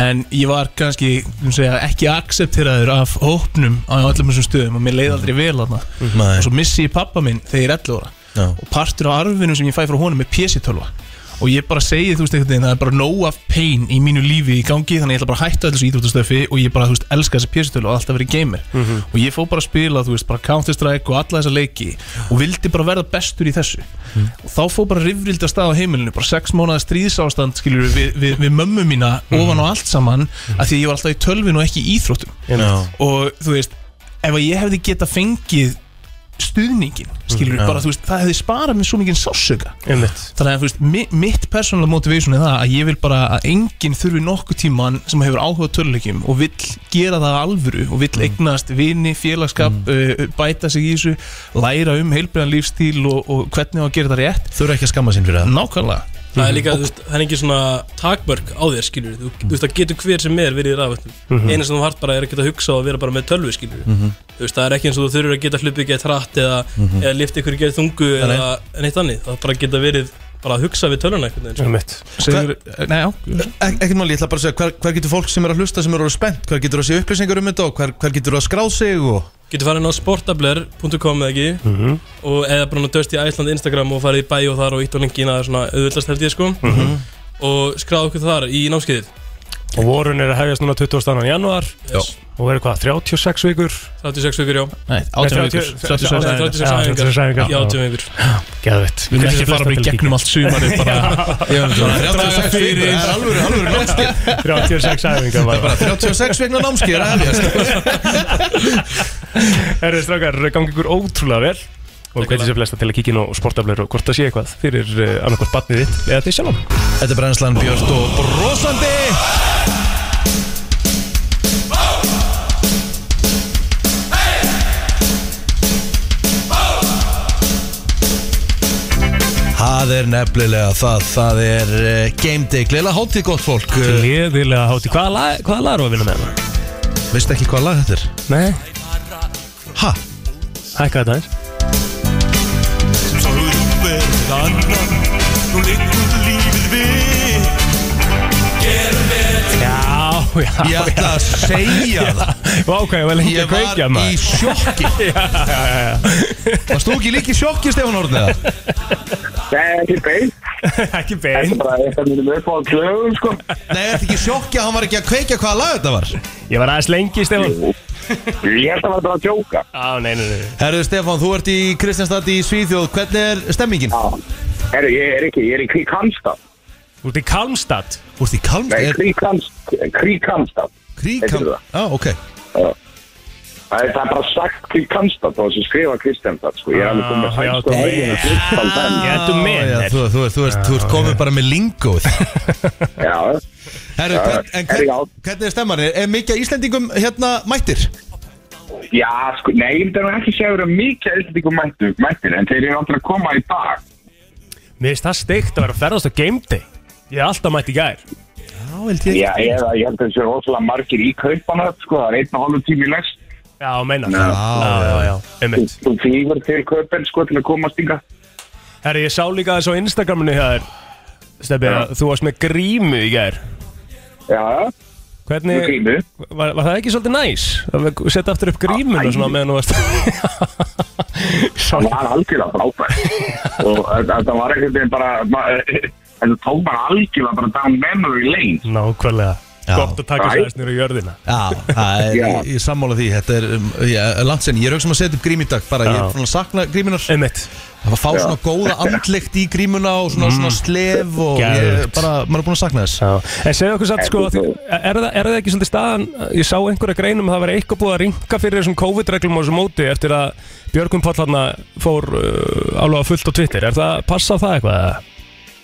en ég var kannski, um segja, ekki akcepteraður af hópnum á öllum þessum stöðum og mér leiði aldrei vel þarna. Nei. og svo missi ég pappa minn þegar ég er 11 ára. Já. og partur af arfinum sem ég fæ frá honum er PC-tölva og ég bara segi, þú veist, einhvern veginn það er bara no of pain í mínu lífi í gangi þannig ég ætla bara að hætta þessu íþróttastöfi og ég bara, þú veist, elska þessi PC-tölva og alltaf verið gamer. Og ég fór bara að spila, þú veist, bara Counter-Strike og alla þessa leiki og vildi bara verða bestur í þessu. Og þá fór bara rifrildi að stað á heimilinu bara sex mánuða stríðsástand, skilur við, við, við mömmu mína ofan á allt saman af því að ég var alltaf í tölvinu og ekki í íþróttum. Já. og þú veist ef ég hefði geta fengið stuðningin, skilur við Já. bara þú veist, það hefði sparað mér svo mikið Einmitt. þannig að þú veist, mi mitt persónulega motivation er það að ég vil bara að enginn þurfi nokkuð tíman sem hefur áhuga á töluleikjum og vill gera það að alvöru og vill eignast vini, félagskap uh, bæta sig í þessu, læra um heilbriðan lífstíl og, og hvernig á að gera það rétt. Þau eru ekki að skamma sín fyrir það. Nákvæmlega Það er líka, þú veist, það er ekki svona takmörk á þér, skilur þú, þú veist, það getur hver sem er verið í rafvættum Mhm. eina sem þú hart bara er að geta hugsa og vera bara með tölvu, skilur þú veist, það er ekki eins og þú þurfur að geta hlupið gett hratt eða, eða lift ykkur gett þungu eða neitt annið, það bara geta verið bara að hugsa við tölvuna. Einmitt. Segur, nei, Ekkert máli, ég ætla bara að segja hver, hver getur fólk sem er að hlusta sem eru spennt? Hver getur að sé upplýsingar um þetta og hver, hver getur að skráð sig og getur farið inn á sportabler.com eða ekki Mhm. og eða bara döst í Æsland Instagram og farið í bæ og þar og ítt á linkin að svona auðvitað held ég sko Mhm. og skráðu okkur þar í námskeiðið Og vorun er að hefjast núna 22. januar yes. og verður hvað, 36 vikur? 36 vikur, já. Nei, 18 vikur. 36 Nei, vikur. 36 Já, 36 æfingar æfingar. í 80 vikur. Geðvitt Við erum ekki að fara bara í gegnum allt sumarið bara. Draga fyrir Það er alveg, alveg námskeið. 36 æfingar bara Bara. 36 vegna námskeið er að hefjast. Herri strákar, gangi ykkur ótrúlega vel. Og hvernig sé flesta til að kíkja inn á sportaflur og hvort það sé eitthvað fyrir uh, annarkvort batnið þitt eða því sjálf Þetta er brennslan Björst og brosandi Það er nefnilega það, það er uh, game day, gleila hátíð gott fólk uh, Gleðilega hátti, hvaða lag, hvaða lag er að vinna með það? Veistu ekki hvað lag þetta er? Nei, Ha? hækka þetta eins Já, já Ég ætla að segja það ok, ég var lengi Ég að kveikja var í maður sjokki Varst þú ekki líka í sjokki, Stefán Ornið? Nei, ekki beint. Ekki Þetta er bein bara eitthvað mínum upp á klögum, sko. Nei, ertu ekki í sjokki að hann var ekki að kveikja hvaða lag þetta var? Ég var aðeins lengi, Stefán Ég held að það var bara að djóka. Já, nei, nei, nei Herru Stefán, þú ert í Kristjánstad í Svíþjóð Hvernig er stemmingin? Já. Herru, ég er ekki, ég er í Kríkamstad. Þú ert í Kalmstad Þú ert í Kalmstad? Nei, Er Kríkamstad. Kríkamstad. Kríkam? heitir það. Já, ok Það er það er bara sagt Kríkamstad og þess að skrifa Kristjánstad, sko. Ég er alveg komið Ah, já, hægstu ok. hægina enn. Ég ættu með þú, þú, þú, ert, þú ert komið bara með lingóð Já, Herru, Já, hvern, en hvernig er stemman? Er, er mikið af Íslendingum hérna mættir? já, sko, nei, ég myndi nú ekki segja að mikið mættur, mættir, en þeir eru alltaf að koma í dag. Mér finnst það steikt að vera að ferðast á game day Ég er alltaf mætt í gær Já, held ég Já, ég, ég held að þessu er rosalega margir í kaupanöð, sko, það er einn og hálfu tími í lest. Já, meina Já. já, já, já, einmitt Þú fýgur til kaupen, sko, til að komast ynga. Herri, ég sá líka þess á Instagraminu hjá þér Steffi, að þú varst með grímu í gær Já, með Hvernig, grímu. var, var það ekki svolítið næs? Að við setja aftur upp grímuna Æ. svona meðan þú varst Það Sorry. var algjörlega frábært og þetta var ekkert veginn bara ma- þetta tók bara algjörlega bara down memory lane. Nákvæmlega. Já. Gott að taka sér aðeins nýra í jörðina. Já, það er, Já. ég, ég sammála því. Þetta er um, ég, langt sen, ég er auðvitað að setja upp grím í dag bara, ég Já. er svona að sakna grímunar Einmitt. Það var að fá svona góða andlegt í grímuna og svona, svona slef og ég, bara, maður er búin að sakna þess. Já. En segðu okkur satt sko, er, það, er það ekki svolítið staðan, ég sá einhverja greinum að það var eitthvað búið að ringa fyrir þessum COVID-reglum á þessum móti eftir að Björgum hann fór uh, alveg á fullt á Twitter, er það, passa það eitthvað?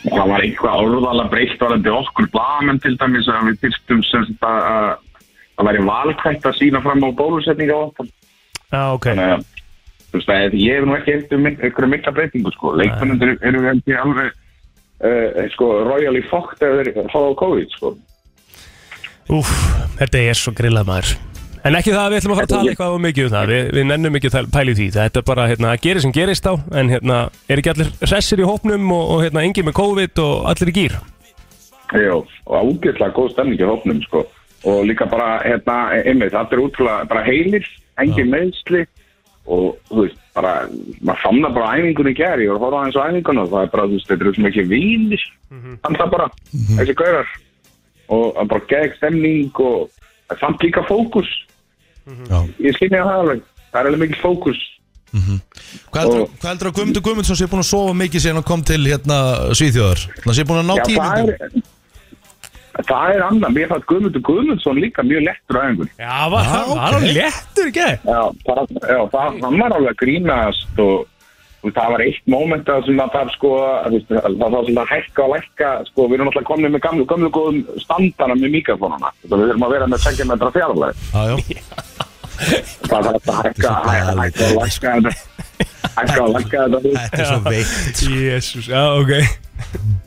Það var eitthvað orðalega breytt varandi okkur blamenn til dæmis að við fyrstum sem sagt að að það væri valkvægt að sína fram á bólusetninga og Já, ok, þannig að þú veist að ég hef nú ekki eftir einhverju mikla breytingu sko. Leikmennundur eru ekki alveg uh, sko royally fucked eða þeir hafa COVID sko. Úf, þetta er svo grillað maður En ekki það að við ætlum að fara að tala eitthvað of mikið um það. Við, við nennum ekki að pæla í því. Þetta er bara hérna, að gera sem gerist á En hérna, er ekki allir hressir í hópnum Og, og hérna, engin með COVID og allir í gýr Jó, og ágætlega góð stemning í hópnum sko. og líka bara, hérna, einmitt, allir útrúlega bara heilir, engin meðsli og, þú veist, bara maður samna bara æfingunni var að horfa aðeins á æfingunni og það er bara, þú veist, þetta er sem ekki vínir, þannig það bara þessi gaurar. Og að bara gegn stemning og samt líka fókus Já. ég skynja það alveg, það er alveg mikil fókus. Hvað heldur, hvað heldur að Guðmundur Guðmundsson sé búin að sofa mikið síðan hann kom til hérna Svíþjóðar? Hann sé búin að ná Já, það er það er annað, mér fannst Guðmundur Guðmundsson líka mjög lettur á æfingunni. Já, var, Já, var hann léttur ekki? Já, það, já, það, hann var alveg að grínast og, og það var eitt móment að sem að það sko, að, þú veist, það var svona að hækka og lækka, sko, við erum alltaf komin með gamlu, gamlu góðum standana með mikrofónuna, þetta við þurfum að vera með 20 metra fjarlæg, Já, já. það var að hækka, er hækka, og lækka þetta, hækka og lækka þetta. Þetta er svo veikt. Jésús, já, ok.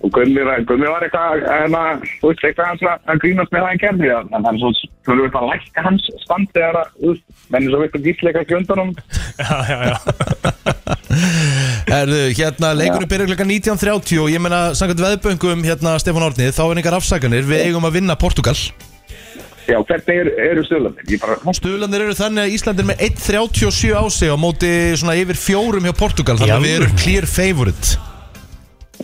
Og Gummi, var- Gummi var eitthvað, en að, þú veist, eitthvað hans að- að grínast með það en gerði, en það er svo, þú veist, að lækka hans stand þegar að, þú veist, mennir svo veitur gísleika ekki undan honum, Já, já, já. Erðu, hérna, leikurinn byrjar klukkan 19.30 og ég meina, samkvæmt veðböngum, hérna, Stefán Árni, þá er einhver afsakanir, við eigum að vinna Portugal. Já, hvernig er, eru stöðlandir, ég bara, Stuðlandir eru þannig að Ísland er með 1.37 á sig á móti svona yfir fjórum hjá Portugal, þannig að við erum clear favorite.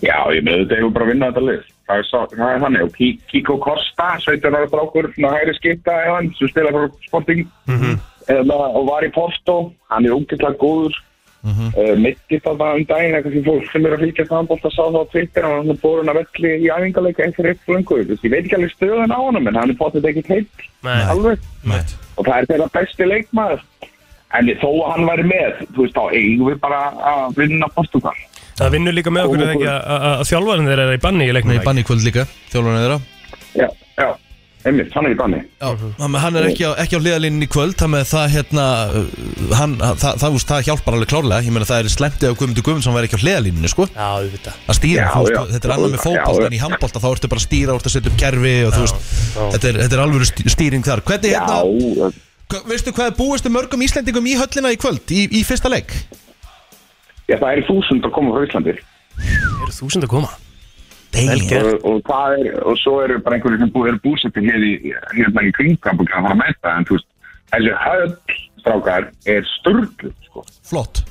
Já, ég með þetta hefur bara að vinna þetta lið. Það er, svo, það er þannig. Og Ki- Kiko Costa, 17 ára strákur, svona hægri skipta eða hann, sem spila fyrir Sporting eða, og var í Porto. Hann er ógeðslega góður. Mm -hmm. uh, Mitti þarna um daginn, eitthvað sem fólk sem er að fylgja það að sá það á Twitter, hann er búin að velli í æfingarleika og eitt flöngu. Ég veit ekki alveg stöðan á honum, en hann er potið ekki heilt alveg. Nei. Og það er þeirra besti leikmaður. En þó að hann væri með, þú veist, þá eigum við bara að vinna Portugal. Það vinnur líka með okkur að- þjálfarinn þeirra er í banni í leiknum Nei, banni kvöld líka, þjálfurinn þeirra. Já, einmitt, hann er í banni. Já, að hann er ekki á, ekki á hliðalínu í kvöld þannig að það hérna hann, það, það, það, það hjálpar alveg klárlega ég meina það er slemtið á Guðmundur Guðmundsson væri ekki á hliðalínu sko, Já, það að stýra Já, þú veist, já. þetta er annað með Já, já. en í handbolta þá ertu bara að stýra, ertu að setja upp kerfi og þú veist, þetta er, þetta er alveg stýring þar hvernig Já, hérna, hva, veistu hvað er búistu mörgum Íslendingum í höllina í kvöld í, í fyrsta leik? já, það er þúsund að koma frá Íslandi Eru þúsund að koma? Og, og, það er, og svo eru bara einhverju sem búið, eru búsettir hér í, hérna í kringam og að fara að mæta, en þú veist, þessi höll strákar er sturglu, sko. Flott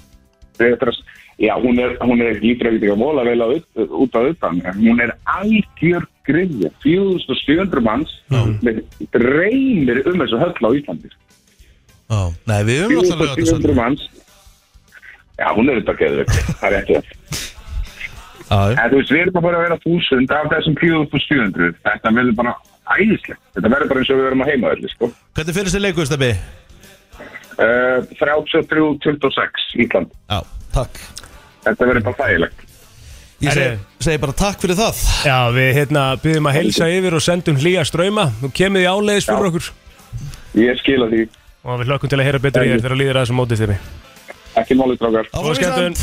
Þetta er, já, hún er, hún er lítur ekkert ekki að vola vel ut- út á utan, hún er algjör griðja, 4700 manns með reynir um þessu höll á Íslandi. Ó, Nei, við höfum alltaf 4700 manns, já, hún er þetta geður, það er ekki það. En þú veist, við erum að fara að vera þúsund af þessum 4700. Þetta verður bara æðislegt. Þetta verður bara eins og við verum að heima öllu, sko. Hvernig fyrir þessi leikur, Steffi? Uh, 33-26 Ísland. Já, takk Þetta verður bara þægilegt. Ég segi, Herri. segi bara takk fyrir það Já, við hérna byggjum að helsa yfir og sendum hlýja ströyma Nú kemur þið áleiðis fyrir Já. okkur Ég skila því. Og við hlökkum til að heyra betur í þér þegar líður að þessum mótið þeirri Ekki málið, drákar. Og skemmtun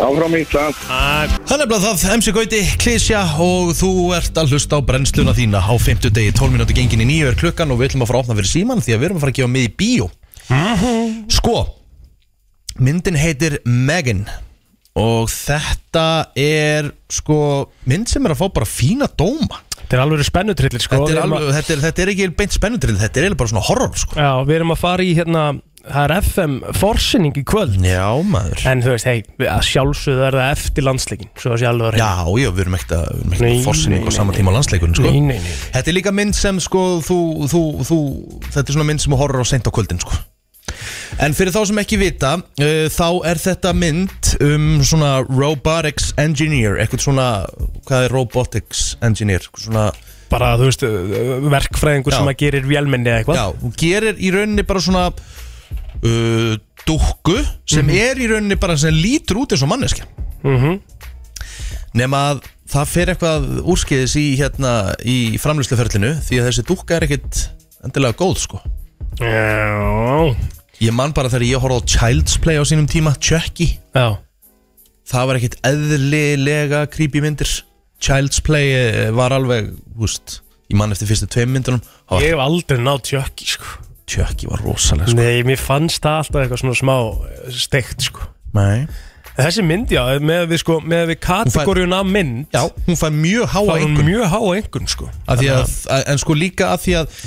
Áfram Ísland. Það er nefnilega það, MC Gauti, Klísja og þú ert að hlusta á brennsluna þína á 50 degi, 12 minúti gengin í nýju er klukkan og við ætlum að fara að opna fyrir síman því að við erum að fara að gefa með í bíó. Sko, myndin heitir Megan og þetta er sko mynd sem er að fá bara fína dóma. Þetta er alveg spennutrillir sko. Þetta, er alveg, þetta, er, þetta er ekki beint spennutrið, þetta er eiginlega bara svona horror sko. Já, við erum að fara í hérna Það er FM forsinning í kvöld Já maður En þú veist, hei, sjálfsögðu er það eftir landsleikin Svo að að Já, já, við erum ekkert að, ekkert forsinning nei, á sama tíma á landsleikurinn sko. Nei, nei, nei. Þetta er líka mynd sem sko þú, þú, þú, Þetta er svona mynd sem þú horfir á seint á kvöldin sko. En fyrir þá sem ekki vita uh, Þá er þetta mynd um svona robotics engineer Eitthvað svona, hvað er robotics engineer Svona, Bara, þú veist, verkfræðingur Já. sem að gerir vélmenni eða eitthvað já, hún gerir í rauninni bara svona uh, Dúkku Sem er í rauninni bara sem lítur út eins og manneskja. Mhm. Nema að það fer eitthvað úrskeiðis í hérna í framlýsluferlinu því að þessi dúkka er ekkit endilega góð sko. Já, Ég man bara þegar ég horfði á Child's Play á sínum tíma, Chucky. Já. Það var ekkit eðlilega creepy myndir. Child's Play eh, var alveg, húst Ég man eftir fyrstu tveim myndunum. Ég hef aldrei náð tjökki sko Tjökki var rosalega sko. Nei, mér fannst það alltaf eitthvað svona smá eh, steikt sko. Nei. Þessi mynd, já, með við sko, með við kategóriuna mynd Já, hún fær mjög háa Það var einhvern mjög háa einhvern sko. Að að, að, En sko líka að því að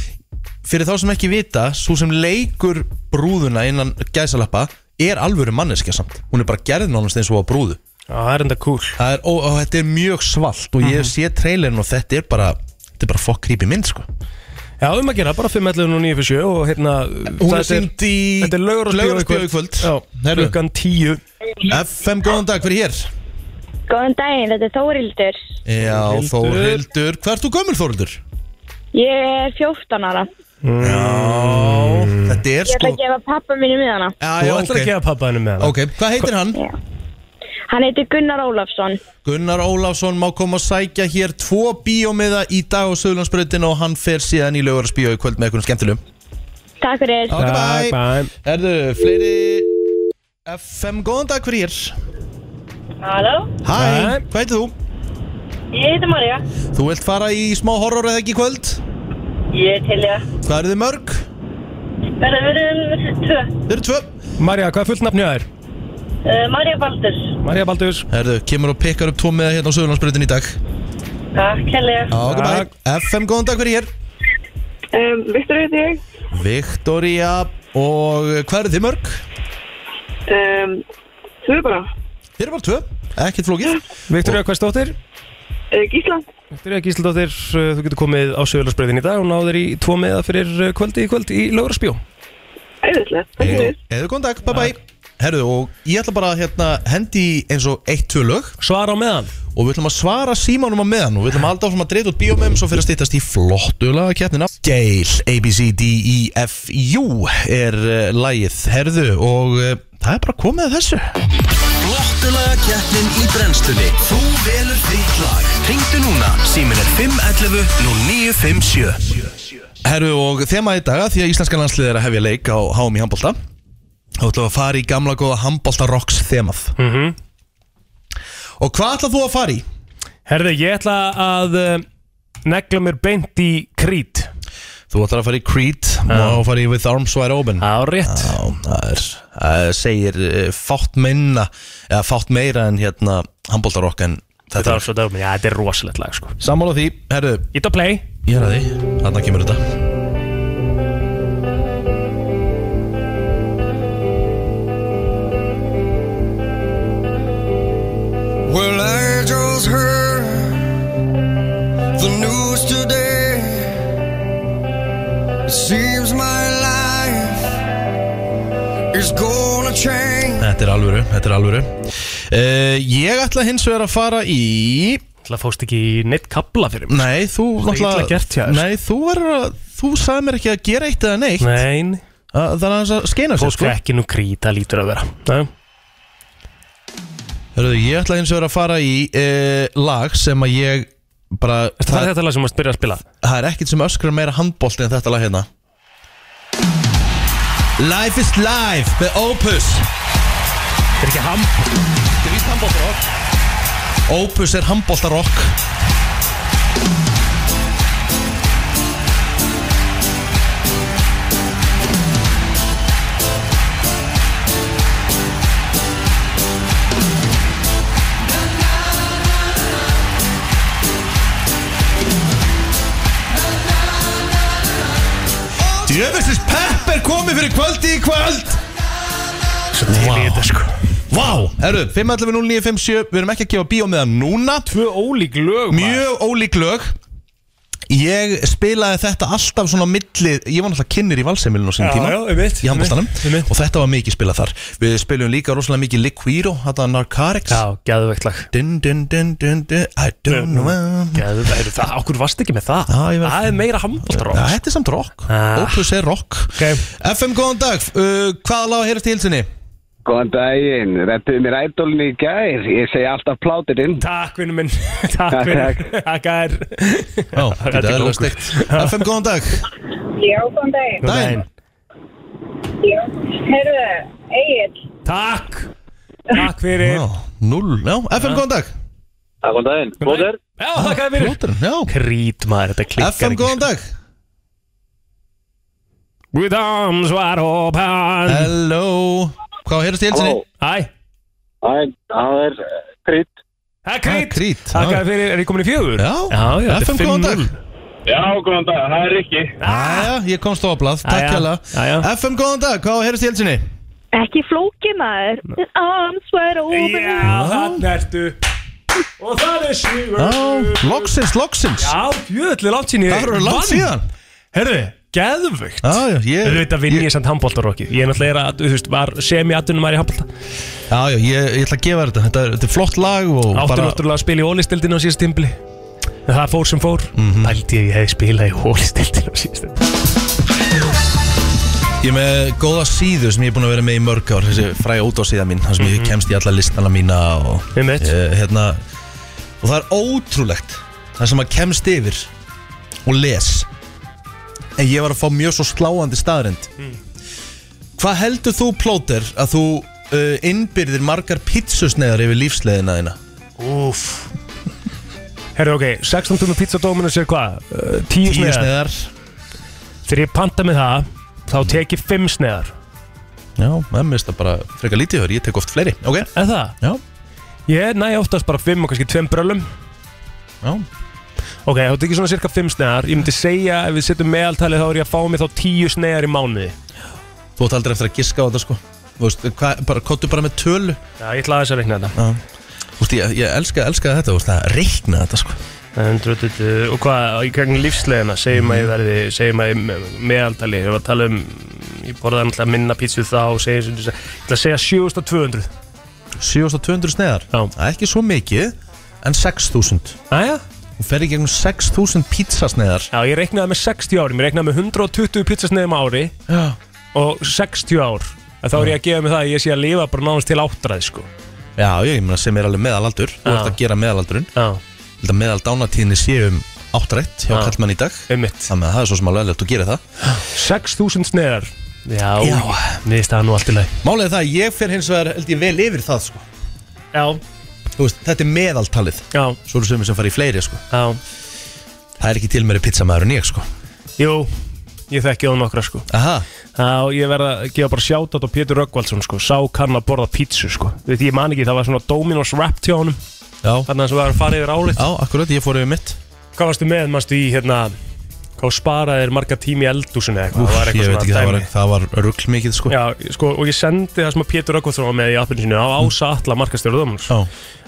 Fyrir þá sem ekki vita Svo sem leikur brúðuna innan gæsalappa Er alvöru manneskja samt. Hún er bara gerð nánast eins og á brúðu. Já, það er enda cool er, og, og þetta er mjög svalt Og ég sé trailerin og þetta er bara Þetta er bara fokk creepy mynd sko Já, um að gera, bara 5.11 og 9.7 og hérna Hún er sýnd í Þetta er Laugarásbíó í kvöld. Já, Herru. klukkan 10 FM, góðan dag, hver er hér? Góðan daginn, þetta er Þórildur. Já, Þórhildur. Þórhildur Hvað ert þú gömul Þórhildur? Ég er 14 ára. Já, þetta er Ég ætla sko að gefa pappa mínu miðana. Já, Þú já, ætlar að ok gefa pappa henni með hana Ok, hvað heitir hann? Já. Hann heitir Gunnar Ólafsson. Gunnar Ólafsson má koma að sækja hér tvo bíómiða í dag á Söðlandsbröðin og hann fer síðan í Laugarasbíó í kvöld með einhvern skemmtilegum Takk fyrir. Ok, Bye, bye. Erðu, fleiri FM, góðan dag, hver er? Halló, Hæ, hvað heitir þú? ég heiti Marja. Þú vilt fara í smá horror eða ekki í kvöld? Ég er til ég. Hvað eru þið mörg? Verða verið tvö. Þið eru tvö Marja, hvað fullt nafnið það er? Uh, Marja Baldurs. Marja Baldurs Erðu, kemur og pikkar upp tvo miða hérna á Söðlandsbröðin í dag Takk, helga. Ok, Takk. bye FM, góðan dag, hver er hér? Um, Viktor heiti ég. Viktoria og hvað eru þið mörg? Um, tvö bara. Þið eru bara tvö, ekkert flókið Viktoria, hvað stóttir? Uh, Gísla. Viktoria Gísladóttir, uh, þú getur komið á Söðlarsbreyðin í dag og náður í tvo meða fyrir kvöldi í kvöld í Lóðarspjó Æðislega. Eða góðan dag, bye bye Herðu, og ég ætla bara að hérna, hendi eins og eitt, tvö lög. Svara á meðan. Og við ætlum að svara símanum á meðan og við ætlum alltaf að dreita út bíómem svo fyrir að stýttast í flottu lagaketnina. Gail, A, B, C, D, E, F, U er uh, lagið, herðu og uh, það er bara komið að þessu. Flottulaga keppnin í brennslunni. Þú velur þitt lag. Ringdu núna, símin er 511 0957 Herru og þema í dag að því að íslenska landslið er að hefja leik á HM í handbólta þá ætlum að fara í gamla góða handbólta rocks þemað. Mhm. og hvað ætlað þú að fara í? Herði, ég ætla að uh, negla mér beint í krít Þú ætlar að fara í Creed og fara í With Arms Wide Open. Á, rétt. Já, það er, það segir uh, fátt minna eða fátt meira en hérna handbóltarokk en Þetta er. Já, þetta er rosalegt lag sko. Sammála því, herru, Ít að play. Ég er að því, þarna kemur þetta the news today. It seems my life is gonna change. Þetta er alvöru, þetta er alvöru uh, Ég ætla hins vegar að fara í Það fóst ekki neitt kabla fyrir mig Nei, þú Það er illa gert hjá þér. Nei, þú verður að Þú sagði mér ekki að gera eitt eða neitt Nein Að- Það er aðeins að skeina sér Fólk sko ekki nú krít, það lítur að vera Nei. Hörðu, Ég ætla hins vegar að fara í uh, lag sem að ég bara Það er þetta lag sem mást byrja að spila? Það er ekkert sem öskrar meira handbólt en þetta lag hérna. Life is Life með Opus. Þetta er ekki ham Þetta er víst handbóltarokk Opus er handbóltarokk Djöfestis pepp er komið fyrir kvöldi í kvöld. Svo til í þetta sko. Vá, herru, 511-0957 Við erum ekki að gefa bíó með það núna. Tvö ólík lög maður. Mjög ólík lög Ég spilaði þetta alltaf svona milli Ég var náttúrulega kynir í valseimilinu á Já, tíma. já, einmitt, Í handbóltanum. Og þetta var mikið spilað þar. Við spilum líka rosalega mikið Liquiro Þetta Narcotics Já, gæðveikt lag. Dun, dun, dun, dun, dun, I don't know. Gæðveikt, það, okkur varst ekki með það. Ég Það er meira handbóltarokk Já, Þetta er samt rock. Ah. Opus er rock. FM, góðan dag. Uh, Hvaða lag heyrst í hilsinni? Góðan daginn, rettuðu mér ædolni í gær, ég segi alltaf pláturinn. Takk vinnu minn. Takk vinnu Takk. Er Já, Þetta er alveg steikt. FM, góðan dag. Já, góðan daginn. Daginn. Já. Herðu, Egil. Takk. Takk fyrir. Já, null, já, FM, góðan dag. Góðan daginn, bóður. Já, takk fyrir Flóturinn, já. Krít maður, þetta klikkar FM, ekki góðan dag. With arms wide open Hello Hvað heyrðast í helsinni? Æ, er, það er eh, krydd. það er krít Krít Takk að fyrir, er ég komin í fjögur? Já, já, já þetta er FM góðan 5-0. dag Já, góðan dag, það er Rikki. Jæja, ég komst á að blað, takk Jæja, jæja. FM góðan dag, hvað heyrðast í helsinni? Ekki flóki maður. Arms wide open. Já, þannig ertu Og það er sigur Já, loksins, loksins Já, jöðli langt sín ég Það eru langt vann. síðan Herðu, geðvögt ég Þú veit að vinn ég samt handbóltarokki Ég er náttúrulega, að, þú veist, var semi-atvinnum maður í handbólta Já, já, ég, ég ætla að gefa þetta. Þetta er, þetta er flott lag og Áttu bara náttúrulega að spila í ólistildinu á síðast tímbli En það fór sem fór. Mhm. Pældi ég að ég hefði spilað í ólistildinu á síðast tímbli Ég er með góða síðu sem ég er búin að vera með í mörg ár. Þessi fræga út á síða mín þar sem ég kemst í alla listana mína og, Mhm. Einmitt. eh, hérna, og það er ótrúlegt Það sem að kemst yfir og les En ég var að fá mjög svo sláandi staðrind Mm. Hvað heldur þú, plóter, að þú uh, innbyrðir margar pítsusneðar yfir lífsleðina þína? Úf Herðu, ok, 16 tómi pizzadóminus er hvað? Uh, 10 Tíu sneðar Þegar ég panta með það Þá tek ég 5 sneðar Já, það mist það bara frekar lítið hör, ég tek oft fleiri. Ok, Er það? já, Ég næ oftast bara 5 og kannski 2 brölum já Ok, þá tek ég svona cirka 5 sneðar Ég myndi segja, ef við setjum meðaltalið þá er ég að fá mig þá 10 sneðar í mánuði. Þú ætti aldrei eftir að giska á þetta sko. Þú veist, hvað, bara, kottu bara með tölu. Já, ég ætla aðeins að reikna þetta. Þú veist, ég, ég elska, elska þetta, þú veist, að reikna þetta sko. En, dru, dru, dru, Og hvað, í gegnum lífslegina segjum að ég verði, segjum að ég me- meðaltali Ég var að tala um, ég borðaði náttúrulega minna pítsu þá segjum, Ég ætla að segja 7200 7200 sneðar Já. Það er ekki svo mikið, en 6000 Æja Þú fer í gegnum 6000 pizzasneðar Já, ég reiknaði með 60 ári, ég reiknaði með 120 pizzasneiðum á ári Já. og 60 ár. En þá er ég að gefa mig það að ég sé að lifa bara nánast til áttræði sko. Já, ég meina sem er alveg meðalaldur. Þú Já. ert að gera meðalaldurinn. Já, Þetta meðal dánatíðinni sé um áttrætt hjá Já. kallmann í dag. Einmitt. Þannig að það er svo sem alveg eðlilegt að gera það. 6000 sneiðar. Já, Já. finnst það nú allt í lagi. Málið er það að ég fer hins vegar held ég vel yfir það sko. Já, veist, þetta er meðaltalið. Já, Svo eru sumir sem fara í fleiri sko. Já. Það er ekki til meiri pizzamæður en ég sko. Jú, ég þekki það nokkra sko. Aha. Já, ég verð að gefa bara sjátt á Pétur Röggvaldsson sko. Sá kann að borða pítsu sko. Þú veit, ég man ekki, það var svona Dominos Wrapped hjá honum. Já, Þannig að það var að fara yfir árið já, akkurat, ég fór yfir mitt. Hvað varstu með, manstu í hérna Hvað sparaðir marga tími í eldúsinu eða eitthvað? Það var Ég veit ekki, það var, dæmi. það var rugl mikið sko. Já, sko, og ég sendi það sem að Pétur Röggvaldsson var með í appinu sinu á Ása Alla markastjóru Dominos Já,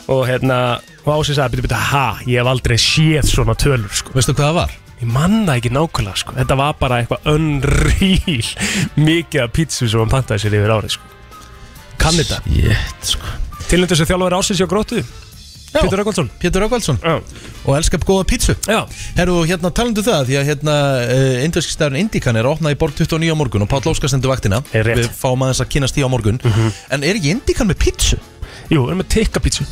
Og hérna, og Ási sagði, byrju, byrju, ha, ég hef aldrei séð svona tölur sko. Veistu hvað það var? Ég manna ekki nákvæmlega sko. Þetta var bara eitthvað unreal Mikið af pítsu sem hann pantaði sér yfir árið sko. Kann þetta? Jétt sko. Tilnöndu sem þjálfur ásins hjá grótu Já. Pétur Röggvaldsson Pétur Röggvaldsson Já, og elskar góða pítsu. Já, Herru, hérna talandu það því að hérna uh, indverski stafurinn Indikan er að opna í borg 29 á morgun og Páll Óskar stendur vaktina. Er rétt. Við fáum aðeins að kynast því á morgun. En er ekki Indikan með pítsu? jú, erum með tikka pítsu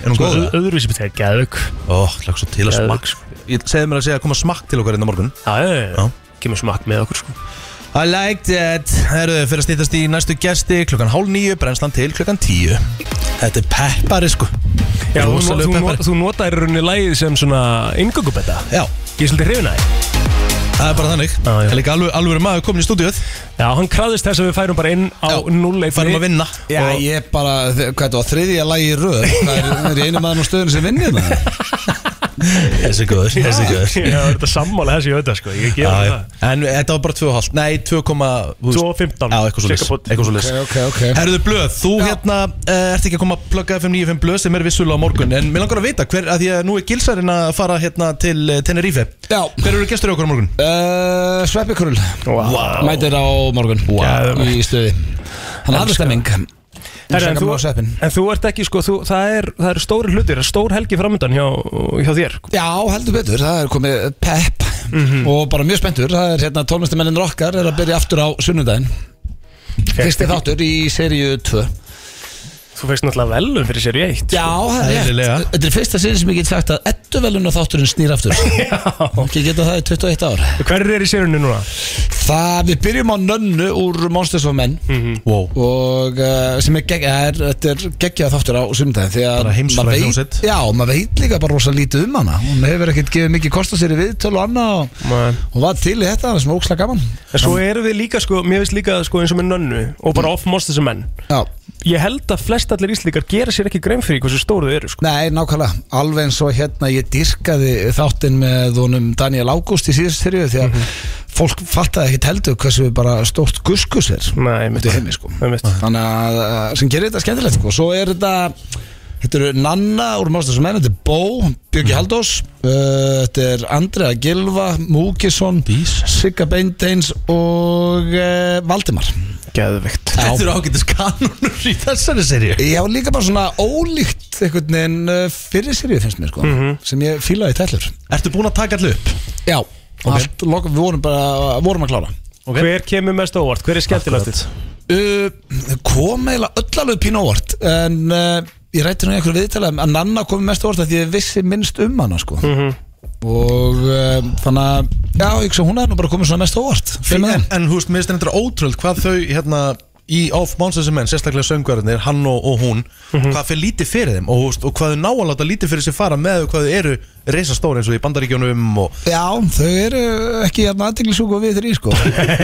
Er hún Sko, góð? öð- öðruvísi það er geðvögg Ó, hlaka svo til að Geðveik, smakk Ég segði mér að segja að koma smakk til okkar hérna á morgun. Já, já, já, kemur smakk með okkur sko. I like that Herru, fyrir að stýttast í næstu gesti klukkan hálf nýju, brennslan til klukkan tíu. Þetta er peppari sko. Já, þú, Rosalega þú, peppari. þú, notaðir í rauninni lægið sem svona ingöngubetta Já, Ég er svolítið hrifin að því það er bara þannig. Já, já. Það er líka alveg, alveg maður komin í stúdíuð Já, hann krafðist þess að við færum bara inn á Já, 0-1 Færum að vinna Já, ég bara, þ- hvað þetta var, þriðja lagi í röð? Það er, er ég einu maður á stöðun sem vinnir það Þessi góður, þessi góður. Já, það er þetta sammála þessi auðvitað sko. Ég Já, gera já. það En þetta var bara 2,5 Nei, 2, þú veist- 2.15 Já, eitthvað svo Cirka bút. Eitthvað svo lis Ok, ok. Herðu blöð, þú hérna uh, ert ekki að koma að plugga FM 95 blöð sem er vissulega á morgun En mér langar að vita hver, að því að nú er gilsarinn að fara hérna til uh, Tenerife. Já, Hver eru gestur í okkur á morgun? uh, Sveppi Krull Vá. Mætir á morgun Wow. Í stöði Hann hafði stemming Herra, en, þú, en þú ert ekki sko þú, það, er, það eru stóri hlutir, er stór helgi framöndan hjá, hjá þér. Já, heldur betur, það er komið pepp. Og bara mjög spenntur Það er hérna tónlistamennir okkar Er að byrja aftur á sunnudaginn. Fyrsti þáttur í seríu 2 Þú veist náttúrulega velum fyrir sér í eitt Já, það er rétt. Þetta er fyrsta sinni sem ég get sagt að edduveluna þátturinn snýr aftur. Ekki geta það í 21 ár. Hver er í sérunni núna? Það, við byrjum á nönnu úr Monsters of Men. Wow. Og uh, sem er, gegg, er, þetta er geggjað þáttur á sumdæðin Því að Bara heimsfræg maður veit- hljómsveit. Já, maður veit líka bara rosa lítið um hana. Hún hefur ekkert gefið mikið kost að sér í viðtöl og annað og Nei. Hún var til í þetta, það er er ókslega gaman. En svo erum við líka sko, mér finnst líka sko eins og með nönnu og bara off monsters sem menn Já Ég held að flest allir íslíkar gera sér ekki grein fyrir hversu stóru þau eru sko. Nei, nákvæmlega, alveg eins og hérna ég dyrkaði þáttinn með honum Daniel Ágúst í síðust þyrju því að fólk fattaði ekkert heldur hversu bara stórt guskus er Nei, í heimi sko. Einmitt. Þannig að uh, sem gerir þetta skemmtilegt sko. Svo er þetta Þetta eru Nanna úr Mástas menn, þetta er Bó, Björki Haldós uh, Þetta er Andrea Gilva, Múkisson, Sigga Beinteins og uh, Valdimar Geðvikt Þetta eru ágættis kanunur í þessari serju Já, líka bara svona ólíkt einhvern veginn uh, fyrir seríu finnst mér sko Mhm. sem ég fílaði í tællur Ertu búin að taka allir upp? Já, allt, loka, við vorum bara vorum að klára Hver kemur mest óvart? Hver er skemmtilegast? uh, kom eiginlega öll alveg pínu óvart en uh, ég rætti nú einhverju viðtala að Nanna kom mest óvart að því ég vissi minnst um hana sko Mhm. og uh, þannig að já, ég svo hún er nú bara komið svona mest óvart. Fyrir En, en þú veist, mér finnst þetta ótröld hvað þau hérna í Off Monsters and Men, sérstaklega söngvarðinir hann og, og hún, hvað fyrir lítið fyrir þeim og, þú veist, og hvað þau ná að láta lítið fyrir sér fara með hvað þau eru reisastóri eins og í bandaríkjónum og Já, þau eru ekki hérna aðtinglisúk og við þrý sko.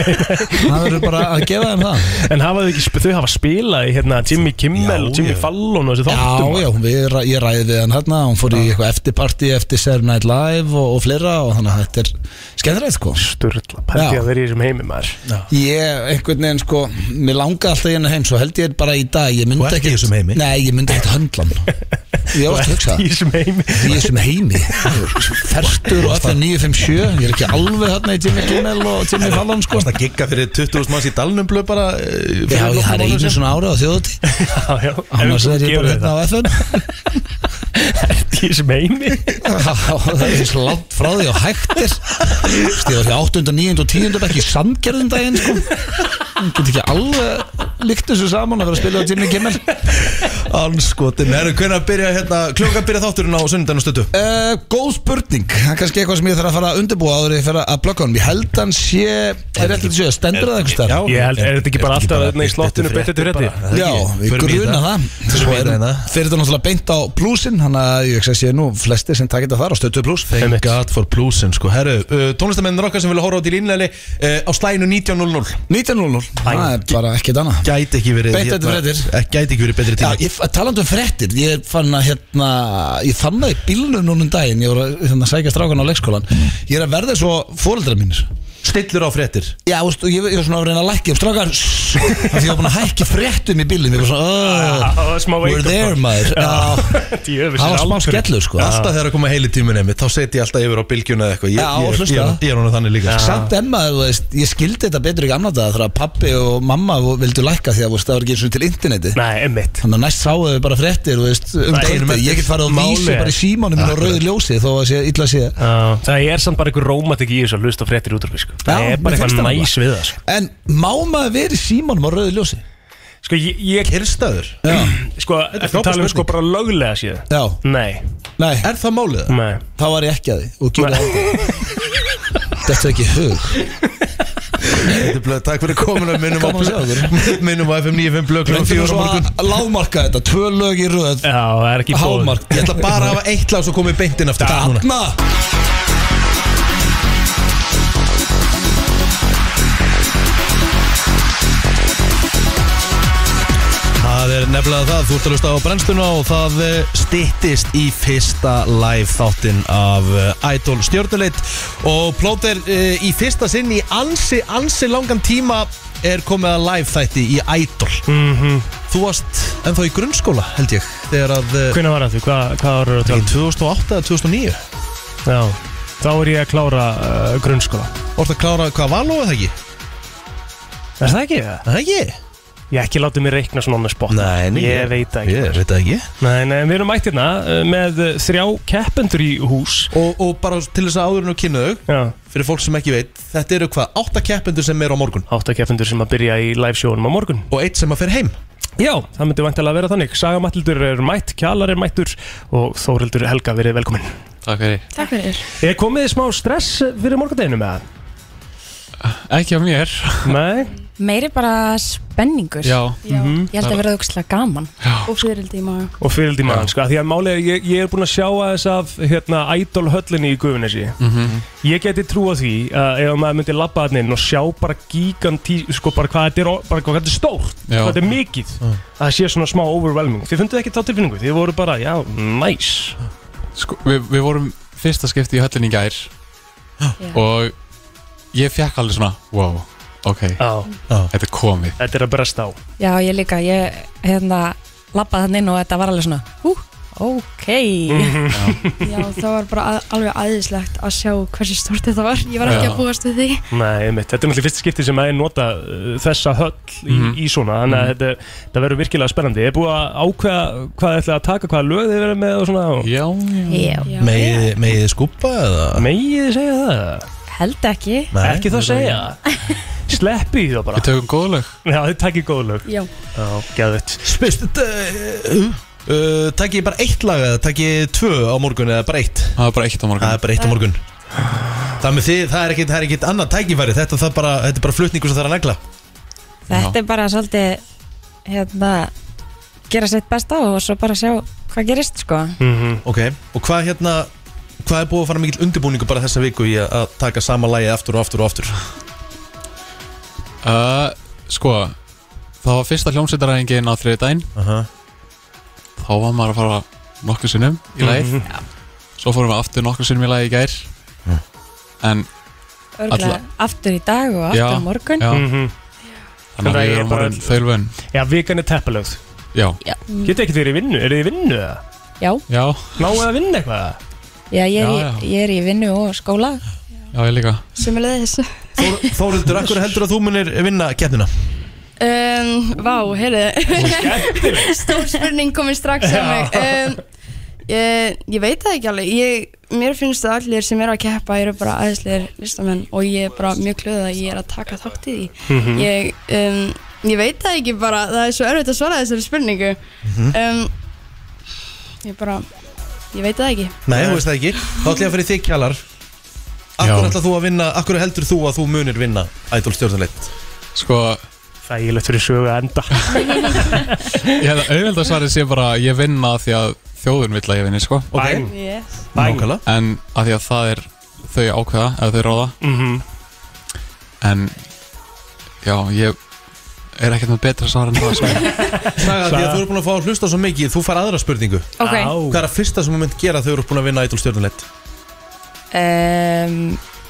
Það verður bara að gefa þeim það. En hafa þau ekki, þau hafa spilað í hérna Jimmy Kimmel og Jimmy Fallon og þessi þáttum? Já, já, við, ég ræði við hann hérna hún fór í eitthvað eftirparti eftir Saturday Night Live og, og fleira og þannig að þetta er skemmtilegt sko. Sturla, pætti Já. að vera í þessum heimi maður. Ég, einhvern veginn sko mér langaði alltaf í hennar heim svo held ég bara í dag ég myndi Þú ert í ekkert- þessum heimi? Nei, ég myndi ekkert höndla hann Ég var að hugsa. Í þessum heimi. Í þessum heimi. Ferstur og FM 957 Ég er ekki alveg hérna í Jimmy Kimmel og Jimmy Fallon sko. Það gigga fyrir 20.000 manns í dalnum blöð bara eh, Já, ég har einu svona ára á þjóðuti Já, já. Annars er ég bara hérna á FM Í þessum heimi? Það er svo langt frá því og hægtir Stíða því 8. 9. og 10. bekk í sandgerðum daginn sko Hún get ekki alveg líkt þessu saman að vera að spila á Jimmy Kimmel? Anskotin, erum hvernig að byrja hérna klukkan byrja þátturinn á sunnudaginn og stötu Uh, góð spurning, það er kannski eitthvað sem ég þarf að fara að undirbúa áður en ég fer að blokka honum. Ég held hann sé, er rétt að sé, stendur það eitthvað starf? Ég held, er þetta ekki bara alltaf í slottinu betið til frétti? Já, við gruna það. Svo er fyrir þetta náttúrulega beint á plusinn Þannig að ég sé nú flestir sem takit það þar á stötu plus Thank God for plusin Herru, tónlistamennir okkar sem vilja horfa á til innleili á slæginu 19.00 19.00, það er bara ekkert annað. Gæti ekki verið Beint eftir fréttir. eh, Gæti ekki verið betri Já, tími ég, talandi um frettir, ég fann að hérna, ég fann það í bílnum núna um daginn, ég var að hérna, sækja strákan á leikskólan Ég er að verða svo fóreldra mínir Stillur á fréttir. Já, veistu, ég, ég var svona að reyna að lækja upp strákar. Því ég var búin að hækja fréttum í bílum Ég var svona, Já, oh, smá we're wake-up there call. maður. Já, Djöfis það var smá skellur sko. Alltaf þegar að koma heili tímin einmitt Þá seti ég alltaf yfir á bylgjuna eða eitthvað. Ég, Já, ég, ég, hlusta. ég, ég er hún þannig líka sko. Samt emma, þú veist, ég skildi þetta betur í gamla daga Þegar pappi og mamma vildu lækka Því að þú veist, það var ekki eins og til interneti. Nei, emmitt Þannig að næst sáu þau bara fréttir þú veist, um Nei, kvöldi. Ég get farið á málið vísi er- bara í símónu minn á rauðu ljósi Þó að sé illa að sé Það er samt bara einhver rómatik í þessu að hlusta á fréttir útrúfi sko. Það er bara eitthvað næs við það sko. En má maður verið í símónum á rauðu ljósi? Sko, ég, ég Kyrstaður Já, Sko, er þetta frábær tala um sko spurning. bara löglega síðan já, Nei, nei, Er það málið? Það? nei. Þá var ég ekki að því. Og gjörði aldrei. Þetta er ekki hug. Þetta er blöð, takk fyrir komuna. Minnum á, Gaman að sjá minnum á FM 95 blöð klukkan Reyndum fjóra á svo morgun. að lágmarka þetta. Tvö lög í röð. Já, það er ekki bóð Hámark. Ég ætla bara að hafa eitt lag svo komið beintinn aftur. Núna. Þarna er nefnilega það, þú ert að hlusta á brennstuna og það stittist í fyrsta live þáttinn af eh, Idol stjórnuleit og plóter uh, í fyrsta sinn í ansi, ansi langan tíma er komið að live þætti í Idol Mhm. Þú varst ennþá í grunnskóla held ég þegar að Hvernig var þetta? Hvað, hvað var þetta? 2008 eða 2009 Já, þá er ég að klára uh, grunnskóla Vorst að klára hvað valóið það ekki? Er það ekki? Er Það ekki? Ég ekki látið mér reikna svona Nei, nei, Ég veit það ekki. Ég veit það ekki. Nei, nei, við erum mætt hérna uh, með uh, þrjá keppendur í hús. Og, og bara til þess að áður en að kynna þau Já, fyrir fólk sem ekki veit Þetta eru hvað, átta keppendur sem eru á morgun? Átta keppendur sem að byrja í live sjónum á morgun. Og eitt sem að fer heim? Já, það myndi vantilega vera þannig. Saga Matildur er mætt, Kjalar er mættur og Þórildur Helga verið velkomin. Takk fyrir. Takk fyrir. Er komið smá stress fyrir morgundeginu með það? Ekki á mér. Nei Meiri bara spenningur. Já. Já. Mhm. Ég held að vera aukslega gaman. Og fyririldi í maður Og fyririldi í maður, sko, af því að málega ég, ég er búinn að sjá að þess af hérna, idol höllinni í Guðunessi Mhm. Ég geti trúa því að ef maður myndi labba hann inn og sjá bara gigantí, sko bara hvað þetta er, o- bara hvað þetta er stórt, Já. hvað þetta er mikið að það sé svona smá overwhelming. Þið funduð ekki þá tilfinningu, þið voru bara, já, nice. Sko, við, við vorum fyrsta skipti í höllinni í gær. Og ég fekk alveg svona Wow, ok. Þetta er komið Þetta er að bresta á Já, ég líka, ég hérna lappaði hann inn og þetta var alveg svona Hú, ok Mhm. Já, það var bara að, alveg aðeinslegt að sjá hversu stort þetta var Ég var ekki Já. að búast við því Nei, einmitt. þetta er náttúrulega fyrsta skipti sem að er nota uh, þessa höll í, Mhm. í svona þannig að þetta, þetta verður virkilega spennandi Ég er búið að ákveða hvað þið ætlaði að taka hvaða lög þið verður með og svona Já, Já, já. Megið megið þið skúpa eða? Megið þið segja það? Held ekki Nei, Ekki það segja Sleppi því þá bara. Við tökum góð lög. Já, þið takkið góð lög. Já. Já, gæðvitt Spist, uh, uh, Takk ég bara eitt lag eða takk ég tvö á morgun eða bara eitt? Það er bara eitt á morgun. Það er bara eitt á morgun. Það, með þið, það er ekkit, það er ekkit annað tækifæri. Þetta, það bara, þetta er bara flutningur sem það er að negla. Þetta er bara svolítið hérna gera sitt besta og svo bara sjá hvað gerist sko. Mhm. Ok, og hvað hérna Hvað er búið að fara mikill undirbúningu bara þessa viku í að, taka sama lagi aftur og aftur og aftur uh, Sko Það var fyrsta hljómsveitaræðingin á þriði daginn Aha. Þá var maður að fara nokkuð sinnum í lagið Mhm. Svo fórum við aftur nokkuð sinnum í lagið í gær En Örgulega aftur í dag og aftur Já, morgun já. Mhm. Þannig að Það við er erum orðin þaulvön Já, vikan er teppalögð Getið ekki verið í vinnu? Er þið í vinnu eða? já, já, Náðu að vinna eitthvað? já, ég, er Já, í, já. ég er í vinnu og skóla já, ég líka. Sem er leiðis Þór, Þórildur, akkur heldur að þú munir vinna keppnina? Um, vá, heyrðu. Stór spurning komin strax á mig. Um, ég, ég veit það ekki alveg. Ég, Mér finnst að allir sem eru að keppa eru bara aðeinsleir listamenn og ég er bara mjög glöð að ég er að taka þátt í því. Mhm. ég, um, ég veit það ekki bara. Það er svo erfitt að svara þessari spurningu. Mhm. um, Ég bara Ég veit það ekki. Nei, þú veist það ekki. Þá ætlum ég að fyrir þig kjallar Akkur ætla þú að vinna Akkur heldur þú að þú munir vinna Idol stjórnuleitt Sko Þægilegt fyrir sögu að enda Ég hefði auðvitað svarið sé bara að Ég vinna því að þjóðun vill að ég vinni sko Ok. Bang. yes. En að því að það er þau ákveða Eða þau ráða Mhm. En Já, ég er ekkert með betra svar en það sko. Saga, því að þú eru búin að fá að hlusta svo mikið Þú fær aðra spurningu Ok. Á. Hvað er að fyrsta sem þú mynd gera þegar þú eru búin að vinna Idol stjórnuleitt? Um,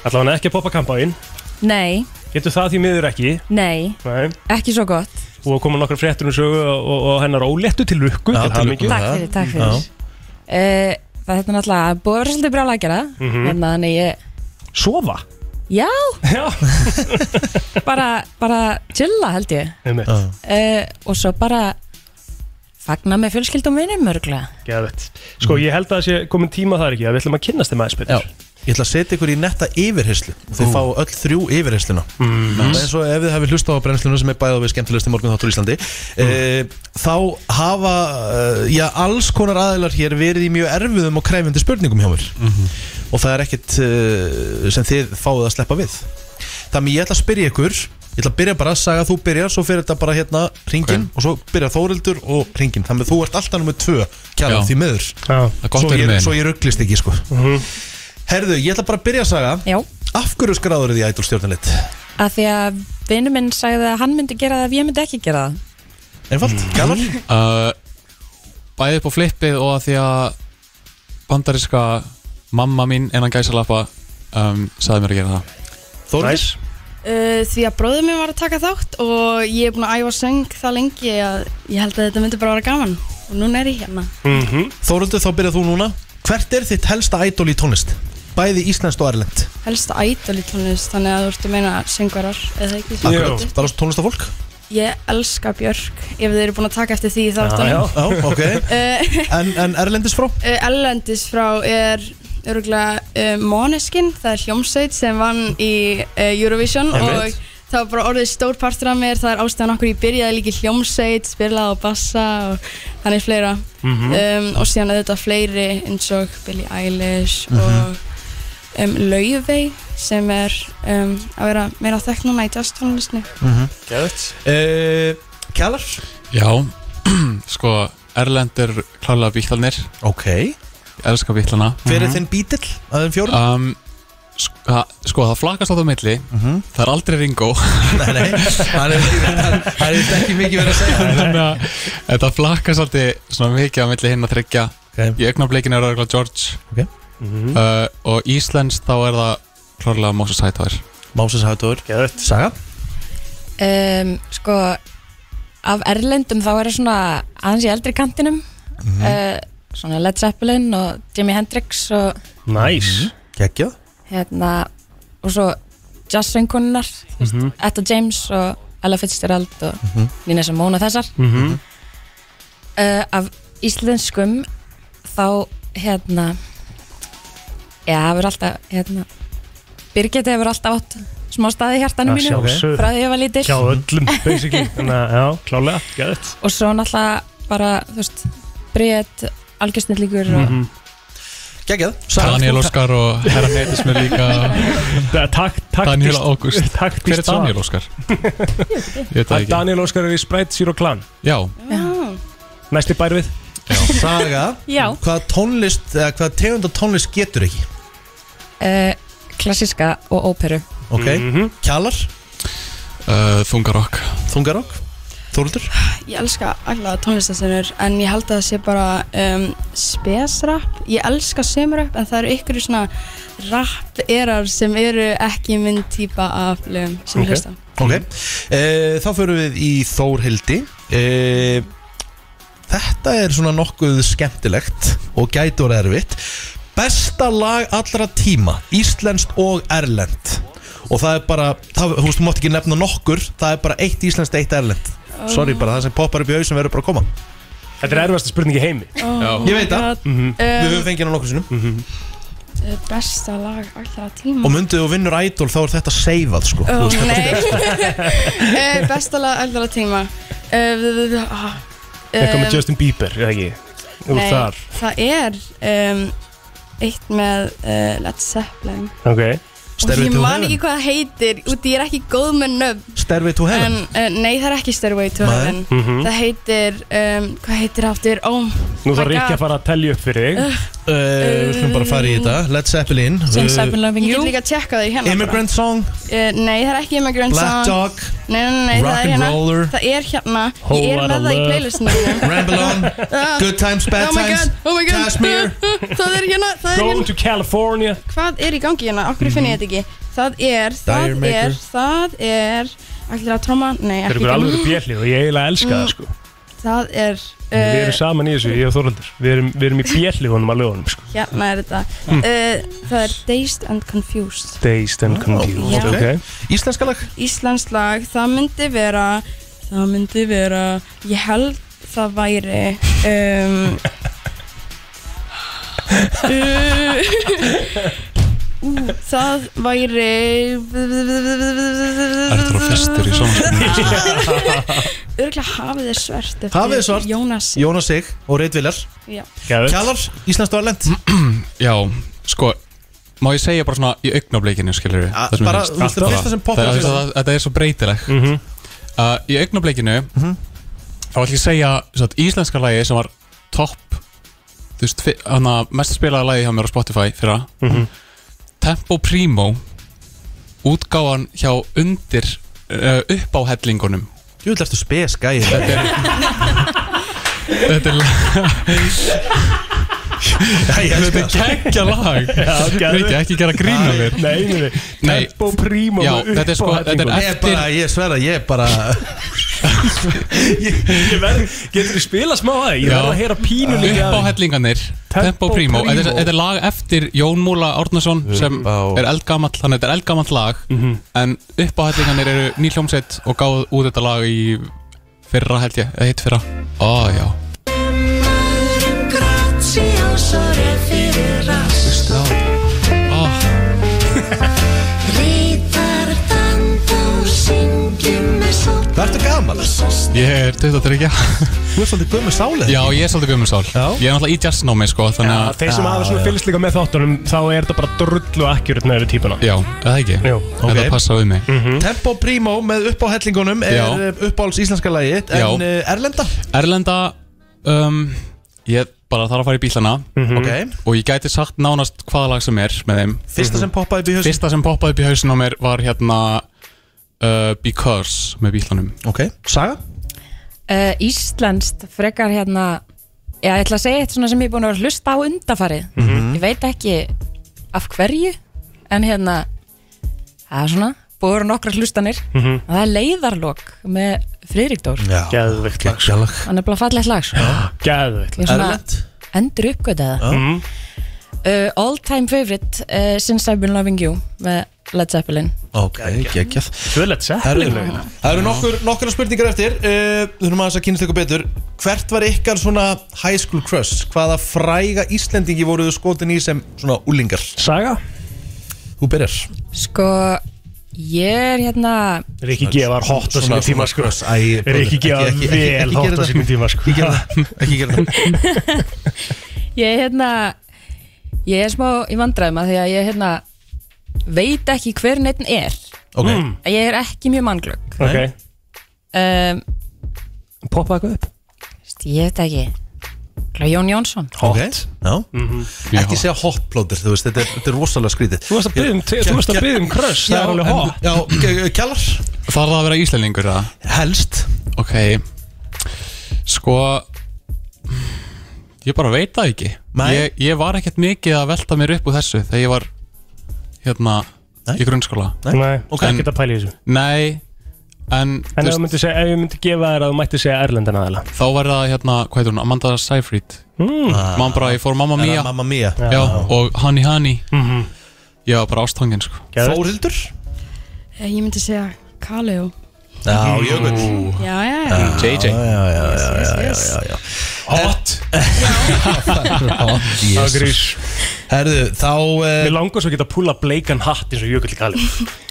Allavega ekki að poppa kampáinn Nei, Getur það því miður ekki? Nei, Nei. Ekki svo gott. Og koma nokkra fréttur um sögu og, og, og hennar óléttu til lukku. Já, til til hamingju. lukku. Takk fyrir, takk fyrir. Uh, Það er þetta náttúrulega búið að vera svolítið brjálega að gera. Mhm. Þannig að ég Sofa? Já, Já. Bara, bara chilla held ég. Einmitt. uh, Og svo bara fagna með fjölskyldum vinnum örgulega Geðvett. Sko ég held að það sé komin tíma þar ekki? Að við ætlum að kynnast þeim aðeins Já. betur Ég ætla að setja ykkur í netta yfirherslu Þið fá öll þrjú yfirhersluna Mm. Er eins og ef þið hafið hlusta á brennsluna sem er bæða við skemmtilegst í morgun þáttur í Íslandi mm. Þá hafa uh, já, alls konar aðeinar hér verið í mjög erfiðum og kræfindi spurningum hjá mér. Og það er ekkit uh, sem þið fáið að sleppa við. Þannig ég ætla að spyrja ykkur Ég ætla að byrja bara að saga að þú byrjar Svo fyrir þetta bara hérna ringin Og svo byrjar Þórildur og ringin Þannig að þú ert alltaf nummið tvö Já. því gott svo, ég, ég rugglist ekki sko. Mhm. Herðu, ég ætla bara að byrja að saga. Já. Af hverju skráður þið í Idol stjórnuleitt? Af því að vinnu minn sagði að hann myndi gera það ef ég myndi ekki gera það. Einfalt, gælar uh, Bæði upp á flippið og að því að Bandariska Mamma mín innan gæsalappa um, Saði mér að gera það. Þóris? Uh, því að bróður minn var að taka þátt og ég er búin að æfa söng það lengi að ég held að þetta myndi bara vera gaman og núna er ég hérna. Mhm. Þóruldur, þá byrjað þú núna. Hvert er þitt helsta idol í tónlist? Bæði íslenskt og erlend helsta ædol í tónlist þannig að þú ert að meina söngvarar eða ekki? Akkurat, bara tónlistafólk? Ég elska Björk ef þið eru búin að taka eftir því í Já, já, ok. Uh, En, en erlendis frá? Ellendis frá er örgulega uh, Måneskin, það er hljómsveit sem vann í uh, Eurovision Einmitt. og það var bara orðið stór partur af mér, það er ástæðan okkur ég byrjaði líka í hljómsveit, spilaði á bassa og þannig fleira. Mhm. um, og síðan auðvitað fleiri eins og Billie Eilish Mhm. og um, Laufey sem er um, að vera meira þekkt núna í jazztónlistni Gæðut uh, Kjallar Já, sko Erlend er klálega bítlanir Ok. Ég elska bítlana Hver er þinn bítill að þeim fjórum? Um, sko, sko, það flakast á það milli Það er aldrei Ringo. Nei, nei, er Það er ekki mikið verið að segja. Þannig að þetta flakast alltaf svona mikið á milli hinn að þryggja. Okay. Í augnablikinu er það örugglega George okay. uh, Og Íslands þá er það klárlega Moses Hightower Moses Hightower Gæðut Saga um, Sko Af erlendum þá er það svona aðeins í eldri kantinum Mhm. uh, Svona Led Zeppelin og Jimi Hendrix og Nice Gekja hérna og svo jazzsöngunnar mm Mhm. Etta James og Ella Fitzgerald og Mhm. Nina Simone og þessar Mhm. uh, af íslenskum þá hérna já, það verður alltaf hérna, Birgit hefur alltaf átt smá staði í hjartanum mínu. frá því ég var lítill. Hjá öllum, basically. Þannig að, já, klálega, gæðut og svo náttúrulega bara, þú veist Bríett, algjörsnillíkur og Mhm. Geggjað Daniel Óskar og Herra Neytismur líka. Takk, takk Daniel Ágúst. Takk Hver er Daniel Óskar? Ég veit það ekki. Daniel Óskar er í Sprite Zero Clan. Já. Næsti bær við. Saga. Já. Hvað tónlist Eða hvað tegund af tónlist getur ekki uh, klassiska og óperu. Ok. Kjallar uh, Þungarokk. Þungarokk? Þóruldur Ég elska alla tónlistastinnur en ég held að það sé bara um, spesrap Ég elska sömurrap en það eru ykkur svona rap-erar sem eru ekki minn típa af lögum sem ég hlusta. Ok. Uh, Þá förum við í Þórhildi. Uh, Þetta er svona nokkuð skemmtilegt Og gætur erfitt Besta lag allra tíma Íslenskt og erlend Og það er bara, það, þú veist, þú mátt ekki nefna nokkur Það er bara eitt íslenskt, eitt erlend Sorry, bara það sem poppar upp í hausum verður bara að koma. Þetta er erfasta spurning í heimi. Oh Ég veit það. Mhm. Við höfum fengið hann nokkur sinnum. Uh, Besta lag allra tíma. Og myndið þú vinnur ædol þá er þetta seifað sko. Ó, Þú veist, nei. uh, Besta lag allra tíma. Uh, Eitthvað með Justin Bieber, eða ekki? Úr Nei, þar. það er um, eitt með uh, Led Zeppelin. Ok. Og ég man ekki hvað það heitir út ég er ekki góð með nöfn. Stairway to Heaven. En, uh, nei það er ekki Stairway to Nei. Heaven. Mhm. það heitir um, hvað heitir aftur? Oh, Nú my þarf God. að fara að tellja upp fyrir þig Við skulum bara fara í þetta Led Zeppelin Since uh, I've been loving you Ég get líka að tjekka því hérna Immigrant Song uh, Nei það er ekki Immigrant Black Song Dog Nei, nei, nei, það er hérna Rock'n'Roller. Það er hérna Whole Ég er Lotta með það í Love. playlistinu mínu. Ramble On Ah. Good Times, Bad Oh my Times god, oh my god Kashmir. Það er hérna, það er Going hérna to California Hvað er í gangi hérna? Okkur finn ég þetta ekki Það er, það Dire Maker. er, það er Ætlir að tróma? Nei, Það er ekki ykkur alveg bjellið og ég eiginlega elska það sko Það er Við uh, erum saman í þessu, ég og Þorvaldur Við erum, við erum í bjellið að lögunum sko. Hérna er þetta. Mm. uh, Það er Dazed and Confused. Dazed and Confused, Já. ok. Íslenska lag. Íslands lag, það myndi vera Það myndi vera Ég held það væri um, uh, Það væri Ertu þá fyrstur í Örgulega hafið er svart eftir Hafið er svart Jónas. Jónas Sig og Reitvilar Já. Kjallar, Íslands og erlend Já, sko Má ég segja bara svona í augnablikinu, skilur við bara, þú veist, það sem poppar. Þetta er svo breytileg Mhm. uh, Í augnablikinu Þá ætlum ég að segja satt, Íslenska lagi sem var topp Þú veist, mest spilaða lagi hjá mér á Spotify fyrra. Mhm. Tempo Primo Útgáfan hjá undir uh, upp á hellingunum. Jú, þetta ertu spes, gæði Þetta er Þetta er Þetta er geggja lag Veit ég, ekki gera grína mér. Nei, nei, nei. Nei. Tempo Primo Já, þetta er sko- þetta er uppáhættingum. Ég er bara, ég sverða, ég er bara Ég verð, getur þú spila smá að Ég verð að heyra pínu líka Upp á hellingarnir. Tempo Primo. Þetta er, þetta er lag eftir Jón Múla Árnason sem er eldgamall þannig að þetta er eldgamall lag en upp á hellingarnir eru ný hljómsveit og gáð út þetta lag í fyrra held ég, eða hitt fyrra. Ó já ertu gaman? Ég er 23 Þú er svolítið gömur sálið Já, ég er svolítið gömur sál Ég er náttúrulega í jazznámi sko Þannig Já, að þeir sem hafa svona fylgst líka með þáttunum þá er þetta bara drullu akkurat með þeirri típuna Já, eða ekki Jú. Þetta passa við mig Tempo Primo með upp á hellingunum er Já. uppáhalds íslenska lagi En Já. uh, Erlenda? Erlenda um, Ég bara þarf að fara í bílana Mhm. Ok. Og ég gæti sagt nánast hvaða lag sem er með þeim Fyrsta sem poppaði upp í hausinn? Fyrsta sem poppaði upp í hausin á mér var hérna uh, Because með bílanum Ok, Saga? uh, Íslenskt frekar hérna Já, ég ætla að segja eitt svona sem ég er búin að vera að hlusta á undafarið Mhm. Ég veit ekki af hverju En hérna Það er svona, vera nokkra hlustanir Mhm. Það er leiðarlok með Friðrik Dór Já, Geðveikt lag sko. Gjallag Hann er bara fallegt lag sko. Geðveikt Ég er lag svona endur uppgötaða Mhm. uh, All time favorite uh, Since I've been loving you með Led Zeppelin. Ok, geggjað Tvölet Herru, Það eru nokkur, nokkur spurningar eftir. Uh, Þú erum aðeins að kynast ykkur betur. Hvert var ykkar svona high school crush? Hvaða fræga Íslendingi voruðu skotin í sem svona úlingar? Saga? Þú byrjar. Sko, ég er hérna Rikki G var hot á Svona- sínum tíma sko. var ekki- ekki- ekki- vel ekki hot á sínum tíma sko. Ekki gera það. Ekki gera það. Ég er hérna Ég er smá í vandræðum að því að ég hérna veit ekki hver neitt er. Ok. Mm. Ég er ekki mjög mannglögg. Ok. Um, Poppa eitthvað upp? Veist, Ég veit ekki. Kla Jón Jónsson. Ok, já. Ekki segja hot plóter, þú veist, þetta er, þetta er rosalega skrítið. Þú varst að biðja um- þú varst að biðja um crush, það er alveg hot. Já, g- kjallar. Þarf það að vera Íslendingur eða? Helst. Ok. Sko Ég bara veit það ekki. Nei. ég, ég var ekkert mikið að velta mér upp úr þessu Þegar ég var Hérna Í grunnskóla. Nei, Ok. það er ekki að pæla í þessu. Nei En, En ef þú myndir segja, ef ég myndi gefa þér að þú mætti segja Erlendan aðeila Þá var það hérna, hvað heitur hún, Amanda Seyfried. Mm. Man bara, ég fór Mamma Mia Mamma Mia? Já, Já. og Honey Honey. Mhm. Ég var bara ástfangin sko. Þórhildur? Eh, Ég myndi segja Kaleo Já, jökull. Já, já, já. JJ Já, já, já, já, já, já, já, já. Hot. Það grís. Herðu, þá uh, Mér langar svo að geta púla bleikan hatt eins og Jökull Kali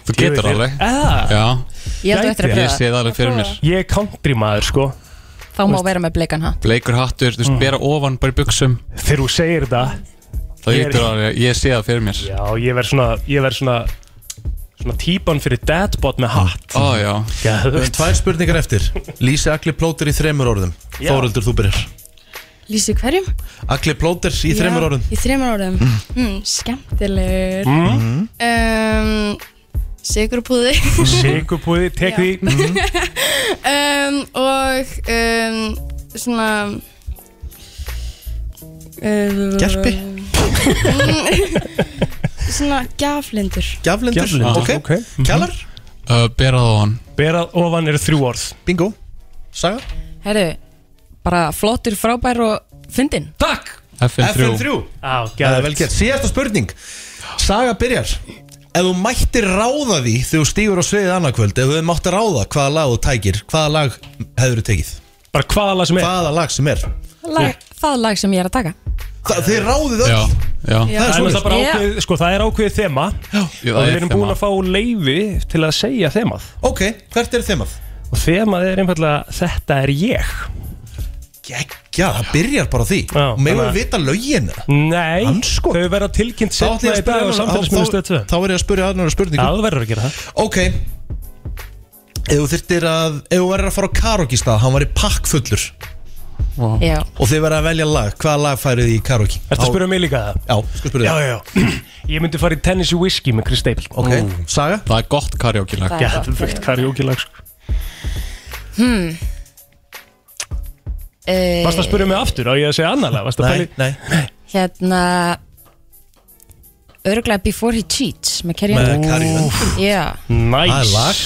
Þú getur alveg. Ég held eftir að Ég pröfa. Sé það alveg fyrir mér. Ég er country maður sko. Þá má vera með bleikan hatt. Bleikur hattur, þú veist, bera ofan bara í buksum Þegar þú segir þetta Það Ég er- getur alveg, ég sé það fyrir mér. Já, ég verð svona Ég verð svona típan fyrir deadbot með hatt. Ó, já. Við höfum tvær spurningar eftir. Lýsi Agli Plóter í þremur orðum. Já. Þórhildur, þú byrjar. Lýsi hverjum? Agli Plóter í Já, þremur orðum. Í þreymur orðum. Mm. Skemmtilegur. Mm. um, Sigurpúði Sigurpúði, tek því. Um, Og um, Svona um, Gerpi? Svona gaflindur Gjaflindur, Gjaflindur, ok, ok. Kjallar? uh, Berað ofan. Berað ofan eru þrjú orð. Bingo. Saga? Herru, bara flottur, frábær og fyndin. Takk! FN3 FN3 Á, Það er vel gert. Síðasta spurning. Saga byrjar. Ef þú mættir ráða því þegar þú stígur á sviðið annarkvöld Ef þú mátti ráða hvaða lag þú tækir Hvaða lag hefur þú tekið? Bara hvaða lag sem er. Hvaða lag sem er. Lag, Það lag sem ég er að taka. Þa, Þið ráðið öll. Já, já. Það Það er svoleiðis. náttúrulega bara Já. ákveðið, sko það er ákveðið þema Já, og það við er erum búin þema. að fá leifi til að segja þemað. Ok, hvert er þemað? og þemað er einfallega þetta er ég. Gekkja, það byrjar bara á því. Já, Og megum þannig við að- vita lögin Nei, Andskot. þau verða tilkynnt Þá ætla setna ég í að spyrja dag á samfélagsmiðlu þá- stöð 2 þá- Þá er ég að spyrja aðnara Já, spurningu. Þú verður að gera það. Ok. Ef þú þyrftir að Ef þú verður að fara á karaoke stað Hann var í pakkfullur Já, Og þið verður að velja lag. Hvaða lag færið þið í karaoke? Ertu að spyrja mig líka? Það? Já, sko spyrja. Já, já, já. Ég myndi fara í Tennessee Whiskey með Chris Staples Ok, Saga? Það er gott karaoke lag Það er Já, gott, það er karaoke lag sko. hmm. uh, Varst að spyrja mig aftur? Á ég að segja annar lag? Varst að Nei, pæli nei. Hérna Örglega Before He Cheats með Carrie Með Underwood. Carrie Underwood. Já, Það er lag. Næs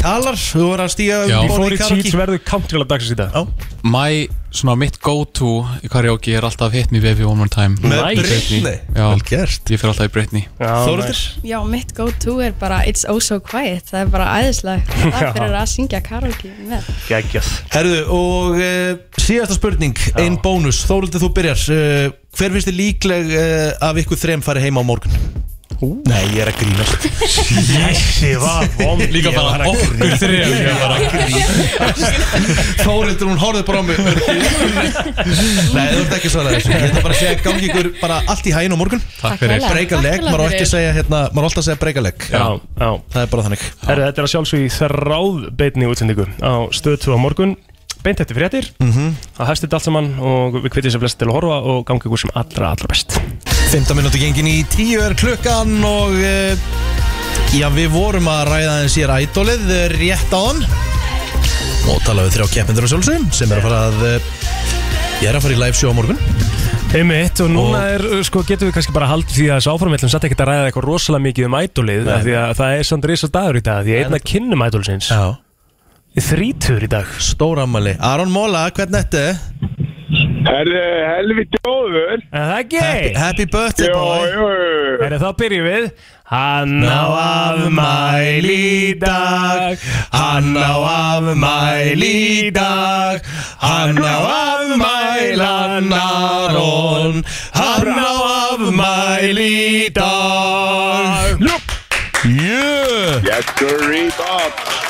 Kjalar, þú verður að stíga Já. um Before í it cheats karaoke verður country lag dagsins í dag. Já. My, svona mitt go-to í karaoke er alltaf Hit Me Baby One More Time. Með Nice. Britney. Já. Vel gert. Ég fyrir alltaf í Britney. Já, Þóruldur? Já, mitt go-to er bara It's Oh So Quiet. Það er bara æðislega Það er fyrir að syngja karaoke með. Geggjað. Herðu, og uh, síðasta spurning Ein bónus, Þóruldur þú byrjar. Uh, Hver finnst þið líkleg uh, af ykkur þrem farið heima á morgun? Nei, ég er að grínast Þessi var vond. Líka bara okkur þrjum Ég var að grínast Þórildur, hún horfði bara á mig. Nei, þú ert ekki svarað þessu. Ég ætla bara að segja gangi ykkur bara allt í hægin á morgun. Takk fyrir. Breyka leg, Takk maður á ekki að segja hérna Maður á alltaf að segja breyka leg. Já, já. Það er bara þannig. Herri, þetta er að sjálfsög í þráð beinni útsendingu á stöð 2 á morgun beint eftir fréttir. Mhm. það hefst þetta allt saman og við kvittum sér flest til að horfa og gangi ykkur sem allra, allra best. 15 minúti gengin í 10 er klukkan og uh, já, við vorum að ræða eins í rædólið rétt á hann og tala við þrjá keppindur og sjálfsögum sem er að fara að uh, ég er að fara í live show á morgun. Einmitt, og núna er, sko, getum við kannski bara haldið því að þessu áframvillum satt ekkert að ræða eitthvað rosalega mikið um af því að það er samt risa dagur í dag því að einn að kynnum ædolsins Já þrítur í dag. Stóramali Aron Móla, hvernig þetta? Herri, helviti góður. Er það ekki? Happy, happy birthday boy. Herri, þá byrjum við. Hann á afmæli í dag. Hann á afmæli í dag. Hann á afmælan Aron Hann á afmæli í dag. Yeah Yes, sir, Bob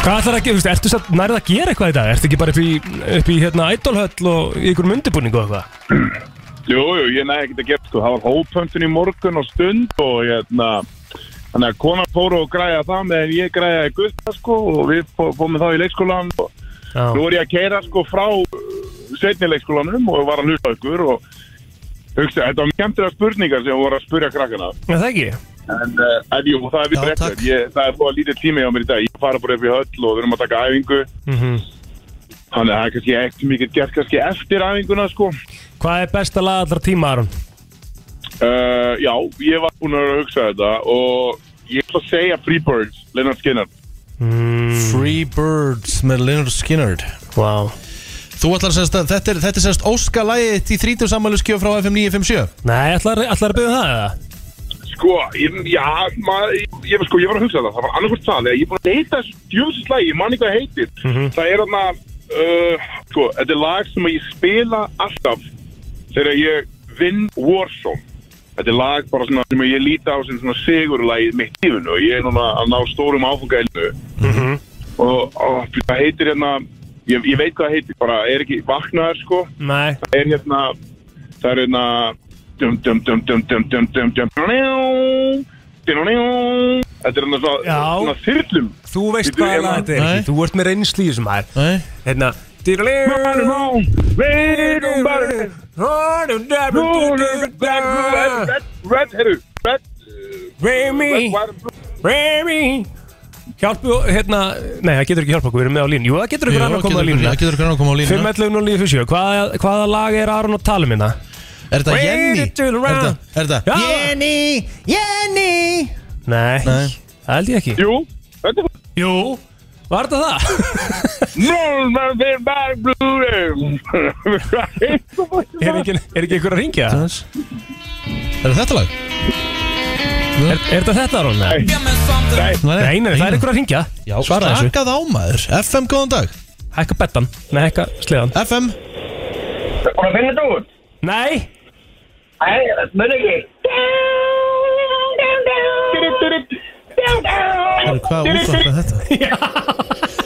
Hvað ætlar að gera, þú veist, ertu satt nærið að gera eitthvað í dag? Ertu ekki bara upp í, upp í hérna ædolhöll og í ykkur undirbúningu og eitthvað? Jú, jú, ég næði ekkert að gera sko Það var hópöntun í morgun og stund og hérna Þannig að konan fóru og græja það meðan ég græjaði gutta sko og við fó- fórum þá í leikskólan og Já. nú er ég að keira sko frá setni leikskólanum og var að hlusta á ykkur og hugsa, þetta var skemmtilega spurningar sem voru að spurja krakkana Já, það ekki? En, uh, en jú, það er við brettur ég, Það er búið lítið tími á mér í dag. Ég fara bara upp í höll og við erum að taka æfingu. Mm Þannig að það er kannski ekki mikið gert kannski eftir æfinguna sko. Hvað er besta lag allra tíma, Aron? uh, Já, ég var búin að hugsa þetta Og ég ætla að segja Freebirds, Leonard Skinner. Mm. Free Birds með Leonard Skinner. Wow Þú ætlar að segja að þetta er, þetta er sérst óska lagið í 30 sammæluskjöf frá FM 957 Nei, ætlar, ætlar að byggja það eða? Sko, ég, já, maður, ég, sko, ég var að hugsa það Það var annarkvært það Ég er búin að heita þessu djöfislega Ég man ekki hvað heitir. Mhm. Það er þarna uh, Sko, þetta er lag sem ég spila alltaf Þegar ég vinn Warzone. Þetta er lag bara svona sem ég líti á sem svona sigurlagið mitt í lífinu og ég er núna að ná stórum áfangælinu Mhm. og, og það heitir hérna ég, ég veit hvað það heitir, bara er ekki vaknaður sko? Nei. Það er hérna það er hérna Þetta er hann svona þyrlum Þú veist hvað þetta er ekki, þú ert með reynsli í þessum hær Hérna Red, herru Red Remy Remy Hjálpu, hérna, nei það getur ekki hjálpa okkur, við erum með á línu Jú, það getur okkur annar að koma á línu 5.11 og línu 47, hvaða lag er Aron og talum hérna? Er þetta Jenny? Er þetta, er þetta. Jenny, Jenny? Nei, það held ég ekki. Jú, þetta er Jú, var þetta það? No, man, they're back blue er ekki, er ekki ykkur að ringja? Er þetta lag? Er, er þetta þetta, Aron? Nei, Nei, nei, nei, það er ykkur að ringja Já, Svara þessu. slakað á maður. FM, góðan dag. Hækka bettan, nei, hækka sleðan. FM Búin að finna þetta út? Nei Nei, mun ekki. Hvað útvarp er þetta?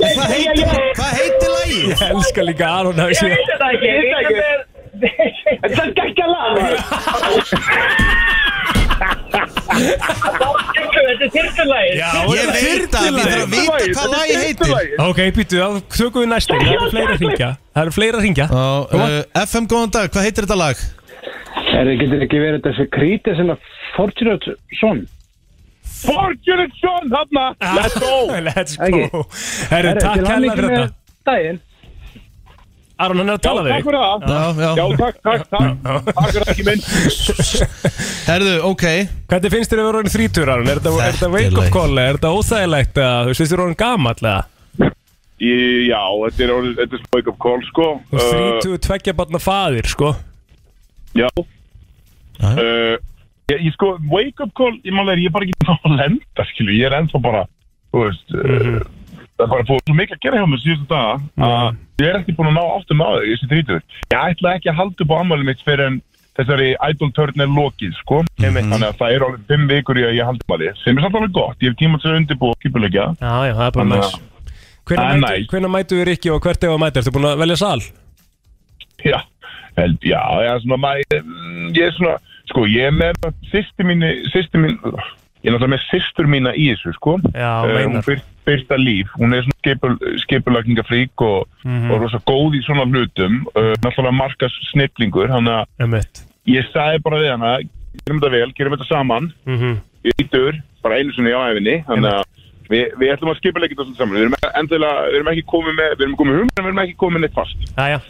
Hvað heitir, hvað heitir lagið? Ég elska líka Aron að Ég veit þetta ekki, ég veit þetta Þetta er geggja lag. Þetta er þyrftulægir Já, Ég veit að við þurfum að vita hvað lagið heitir. Ok, býttu, þá tökum við næstu Það eru fleira að ringja Það eru fleira að ringja Já, uh, FM, góðan dag, hvað heitir þetta lag? Er það getur ekki verið þessi krítið sem að Fortunate Son? Fortunate Son, þarna! Let's go! Let's go. Herru, takk hella fyrir þetta. Daginn. Aron, hann er að Já, tala við takk þig. fyrir það. Já, já. Já, takk, takk, takk. Takk fyrir ekki minn. Herðu, ok. Hvernig finnst þér að vera orðin þrítur, Aron? Er þetta, þetta Þetta wake up leið. call? eða Er þetta óþægilegt? eða Þú veist, þér orðin gamall eða? Í- Já, þetta er orðið, þetta er wake up call, sko. Uh, þrítu tveggja barna faðir, sko. Já uh, ég, ég sko, wake up call Ég málega er ég bara ekki að lenda, skilu Ég er ennþá bara, þú veist uh, Það er bara búið svo mikið að gera hjá mér síðustu daga að ég er ekki búin að ná áttum á þau, þessi þrítur. Ég ætla ekki að halda upp á ammálið mitt fyrir en þessari idol turn er lokið sko. Þannig að það er alveg fimm vikur í að ég haldi maður sem er samt alveg gott, ég hef tíma til að undirbúa skipulegja Já, já, það er bara næs Hvenær Það er mætu, mætu við Rikki og hvert ef að mæta? Ertu búin að velja sal? Já, held, já, já, svona mm, ég er svona, sko, ég er með sýsti mín, ég er náttúrulega með sýstur mína í þessu, sko. Já, meinar. Hún byrt, byrta líf, hún er svona skipul, skipulagningafrík og, Mhm. og rosa góð í svona hlutum, uh, náttúrulega markas snillingur, hann að ég sagði bara við hana, gerum þetta vel, gerum þetta saman, Mhm. ég lítur, bara einu sinni á æfinni, þannig að við, við ætlum að skipulegja þetta saman, við erum, endilega, við erum ekki komið með, við erum komið hugmynd, við erum ekki komið neitt fast. Jæja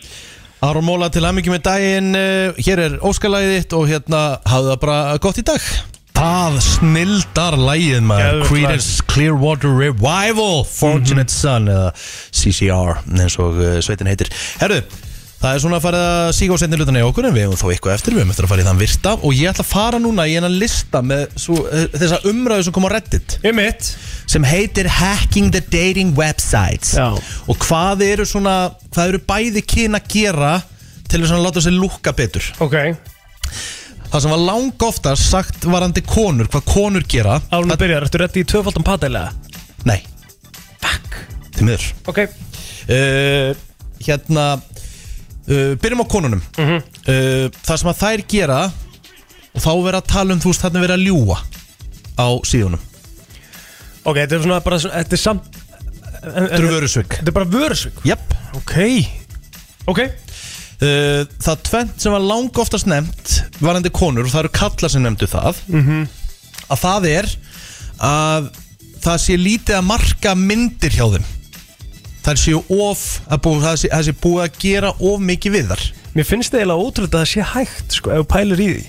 Aron Móla til aðmyggjum með daginn. Uh, Hér er óskalæðið og hérna hafðu það bara gott í dag. Það snildar lægið maður. Creedence Clearwater Revival Fortunate Son eða CCR eins og uh, sveitin heitir. Herru, það er svona að fara að síga á setni hlutana í okkur en við hefum þó eitthvað eftir, við hefum eftir að fara í þann virta og ég ætla að fara núna í enan lista með svo, uh, þessa umræðu sem kom á Reddit. Einmitt. sem heitir Hacking the Dating Websites. Já. og hvað eru svona hvað eru bæði kyn að gera til þess að láta sér lúkka betur? Ok. Það sem var lang oftast sagt varandi konur, hvað konur gera. Árun að byrja, ertu reddi í tvöfaldan padælega? Nei. Fuck. Til miður. Ok. Uh, Hérna uh, Byrjum á konunum. Mhm. uh, Það sem að þær gera Og þá verið að tala um þú veist Þarna verið að ljúa Á síðunum. Ok, þetta er svona bara svona, Þetta er samt Þetta eru vörusvik. Þetta er bara vörusvik? Jep. Ok. Ok. Uh, Það tvent sem var lang oftast nefnt Varandi konur og það eru kallar sem nefndu það Mhm. Að það er Að það sé lítið að marka myndir hjá þeim Það séu of að bú, það, sé, það sé búið að gera of mikið við þar Mér finnst það eiginlega ótrúlega að það sé hægt sko, ef þú pælir í því.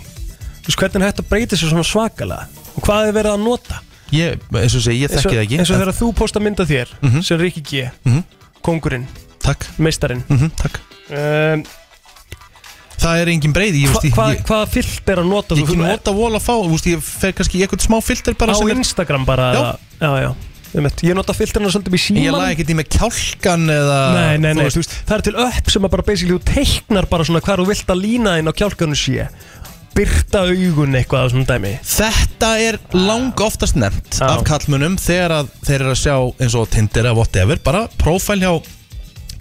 Þú veist hvernig er hægt að breyta sér svona svakalega? Og hvað er verið að nota? Ég, eins og segi, ég þekki það ekki eins og þegar þú posta mynd af þér Mhm. sem Rikki G. Mhm. kongurinn, Takk. Meistarinn. Mhm, Takk. Um, Það er engin breyði ég, hva, ég, hva, ég, Hvaða filter að nota ég ekki nota vola fá þú veist, Ég fer kannski eitthvað smá bara á sem er- Instagram bara Já. já, já. Ég nota filterna svolítið í síman Ég laði ekkert í með kjálkan eða Nei, nei, nei, þú veist, það er til upp sem að bara basically þú teiknar bara svona hvað þú vilt að lína inn á kjálkanu sé. Byrta augun eitthvað á svona dæmi. Þetta er lang oftast nefnt af kallmunum þegar að þeir eru að sjá eins og Tinder eða whatever bara prófæl hjá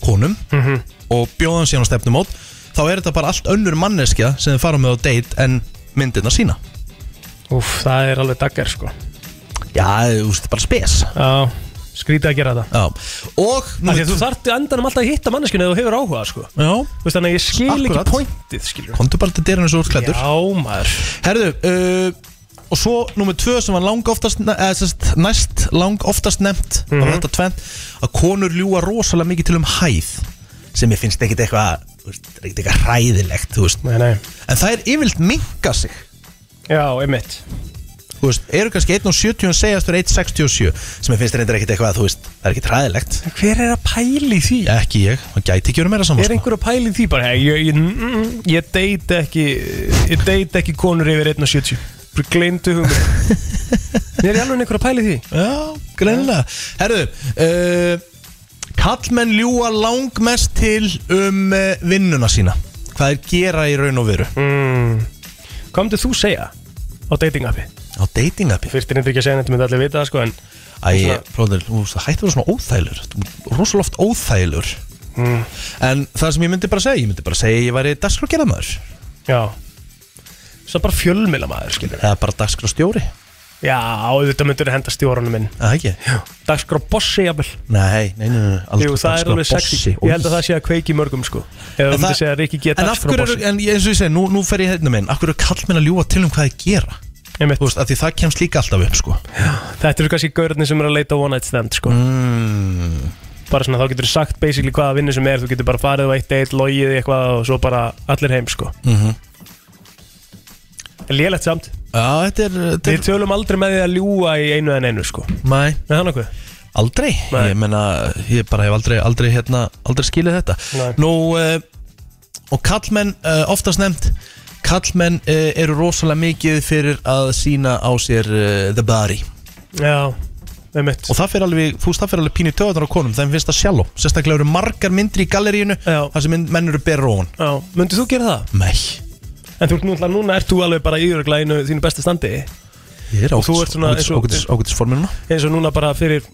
konum Mhm. og bjóðan síðan á stefnumót þá er þetta bara allt önnur manneskja sem þið fara með á date en myndirna sína. Úf, það er alveg daggar sko Já, þú veist, bara spes. Já, skrítið að gera Já, og því að þú þarft endanum alltaf að hitta manneskinu eða þú hefur áhuga sko. Já. Þú veist þannig að ég skil Akkurat. ekki pointið skilur Kontu bara til dyrinu svo útklættur Já, maður. Herðu, uh, og svo nummer tvö sem var lang oftast eða, sest, næst lang oftast nefnt Mhm. af þetta tvent að konur ljúa rosalega mikið til um hæð sem ég finnst ekkit eitthvað þú veist, er ekkit eitthvað hræðilegt þú veist. Nei, nei. en það er yfirlt minka sig. Já, einmitt þú veist, eru kannski 1.70 og segjast fyrir 1.67 sem ég finnst reyndar ekkit eitthvað þú veist, það er ekkit hræðilegt Hver er að pæli því? ekki ég, það gæti ekki verið meira saman Er einhver að pæli því bara Ég, ég, mm, mm, ég deit ekki Ég deit ekki konur yfir 1.70 Bara gleymdu hugum Er ég alveg einhver að pæli því? Já, greinilega Herðu, uh, kallmenn ljúa langmest til um uh, vinnuna sína Hvað er gera í raun og veru mm. Hvað myndir þú segja á dating appi? Á dating appi? Fyrst er ekki að segja þetta myndi allir vita það sko en Æ, bróður, þú veist, það hætti að vera svona óþælur Rosalega oft óþælur mm. En það sem ég myndi bara segja Ég myndi bara segja að ég væri dagskrágerðamaður Já. Svo bara fjölmila maður skilur Eða bara dagskrástjóri Já, auðvitað myndir henda stjóranum minn. Það ekki? Dagskrá bossi jafnvel. Nei, nei, nei, nei aldrei. Jú, það er alveg sexy. Ég held að það sé að kveiki mörgum sko. En það- að En af hverju, en ég- eins og ég segi, nú, nú fer ég hérna minn. Af hverju er kallmenn að ljúa til um hvað þið gera veist, af því það kemst líka alltaf upp sko. Þetta eru kannski gaurarnir sem eru að leita one night stand sko. Mm. Bara svona þá getur þú sagt basically hvaða vinnu sem er Þú getur bara farið á eitt eitt, logið eitthvað og svo bara allir heim sko. Mm Lélegt samt. Já, þetta er, þetta Við tölum aldrei með því að ljúa í einu en einu sko. Nei. Nei, Aldrei, ég menna, ég bara hef aldrei, aldrei, hérna, aldrei skilið þetta. Nei. Nú, uh, og kallmenn, uh, oftast nefnt Kallmenn uh, eru rosalega mikið fyrir að sína á sér uh, the body. Já, einmitt. Og það fyrir alveg, þú veist, það fyrir alveg pínu töðunar á konum. Þeim finnst það sjálf Sérstaklega eru margar myndri í gallerínu Já. Það sem menn eru berur ofan. Já, myndið þú gera það? Nei. En þú ert núna, núna ert þú alveg bara í örugglega einu þínu besta standi. Ég er Og þú ert svona eins og- ágætisforminu eins og núna bara fyrir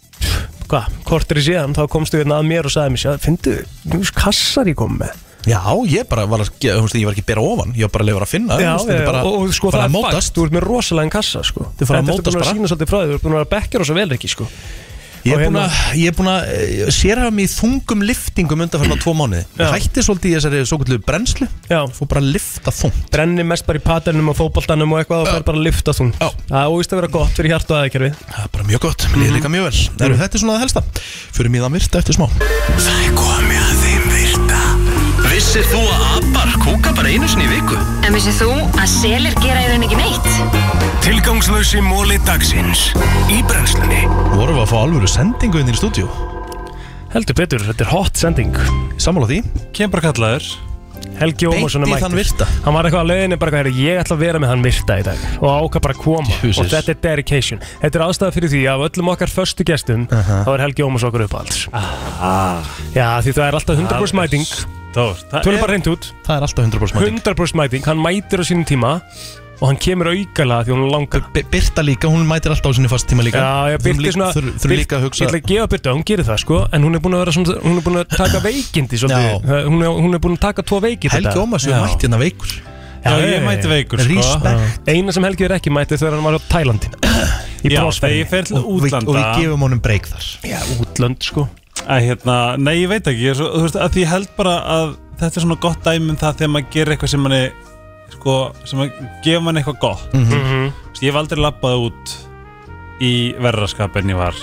hvað, kortir í síðan þá komstu hérna að mér og sagði mér fyndu, þú veist kassar ég kom með Já, ég bara var að, þú ég var ekki að bera ofan Ég var bara að lefa að finna Já, þú veist, þetta já, er bara, og, og sko það að er mótast. þú ert með rosalega kassa sko. Að ertu búin bara. að sína svolítið frá því, þú ert búin að vera bekkjar og svo vel ekki sko. Ég er búin hérna- að, ég er búin að sérhafa mig í þungum liftingum undanferna tvo mánuði. Ég hætti svolítið í þessari svo kvöldu brennslu. Fór bara að lifta þungt. Brenni mest bara í paternum og fótboltanum og eitthvað og fer bara að lyfta þung Já. Það er óvist að vera gott fyrir hjart og aðeinkjörfi Það er bara mjög gott, mér líka mjög vel. Mm. Þetta er svona það helsta? Fyrir mig það virta eftir smá Vissir þú að abar kúka bara einu sinni í viku? En vissið þú að selir gera í raun ekki neitt? Tilgangslösi móli dagsins. Í brennslunni. Vorum við að fá alvöru sendingu inn í stúdíu Heldur betur, þetta er hot sending. Sammála því. Kem bara kallaður. Helgi Ómarsson er Beint í mættur. þann virta. Hann var eitthvað að leiðinni bara hvað er Ég ætla að vera með hann virta í dag. Og ákvað bara að koma. Jesus. Og þetta er dedication. Þetta er aðstæða fyrir því að af öllum okkar föstu gestum Þá er Helgi Ómarsson okkur upp alls ah. Já því það er alltaf 100% mæting Tölum er bara reynd út. Það er alltaf 100% mæting. 100% mæting, hann mætir á sínum tíma Og hann kemur aukala því hún langar. B Birta líka, hún mætir alltaf á sinni fast tíma líka. Já, ég Þurfum byrti líka- svona þurfum- líka að Ég hugsa ætla að gefa Birta, hún gerir það sko En hún er búin að vera svona, hún er búin að taka veikindi svolítið. Hún er, hún er búin að taka tvo veiki Helgi Ómars er mætt hérna veikur. Já, ég mæti veikur, sko. Eina sem Helgi er ekki mætti þegar hann var á Tælandi. Í Já, brosferði. þegar ég fer til Og við- útlanda og við gefum honum breyk þar. Já, útlönd sko Að hérna, nei ég veit ekki ég, er svo, þú veist, að því ég held bara að þetta er svona gott dæmi um það þegar maður gerir eitthvað sem manni sko, sem að gefa manni eitthvað gott. Mhm. Þú veist, ég hef aldrei labbað út í verðraskap en ég var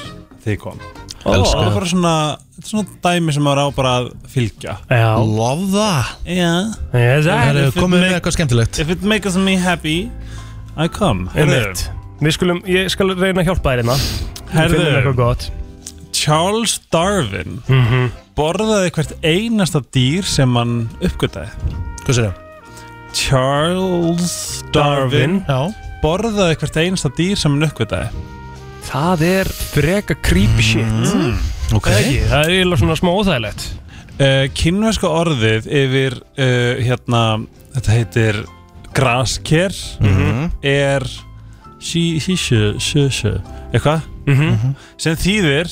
þegar ég kom. Elska. það er bara svona, þetta er svona dæmi sem maður á bara að fylgja. Já. Love það Já. Yes, Það er If it komið með eitthvað skemmtilegt. If it makes me happy I come. Einmitt. Við skulum, ég skal reyna að hjálpa þér hérna. Herðu. Charles Darwin Mhm. borðaði hvert einasta dýr sem hann uppgötaði Hvað sér það? Charles Darwin Já borðaði hvert einasta dýr sem hann uppgötaði Það er freka creepy shit Mm. Ok Það er ekki, það er eiginlega svona smá óþægilegt uh, Kínverska orðið yfir uh, hérna, þetta heitir grasker Mhm. er sí, sí, sí, sí, sí, eitthvað Mhm. sem þýðir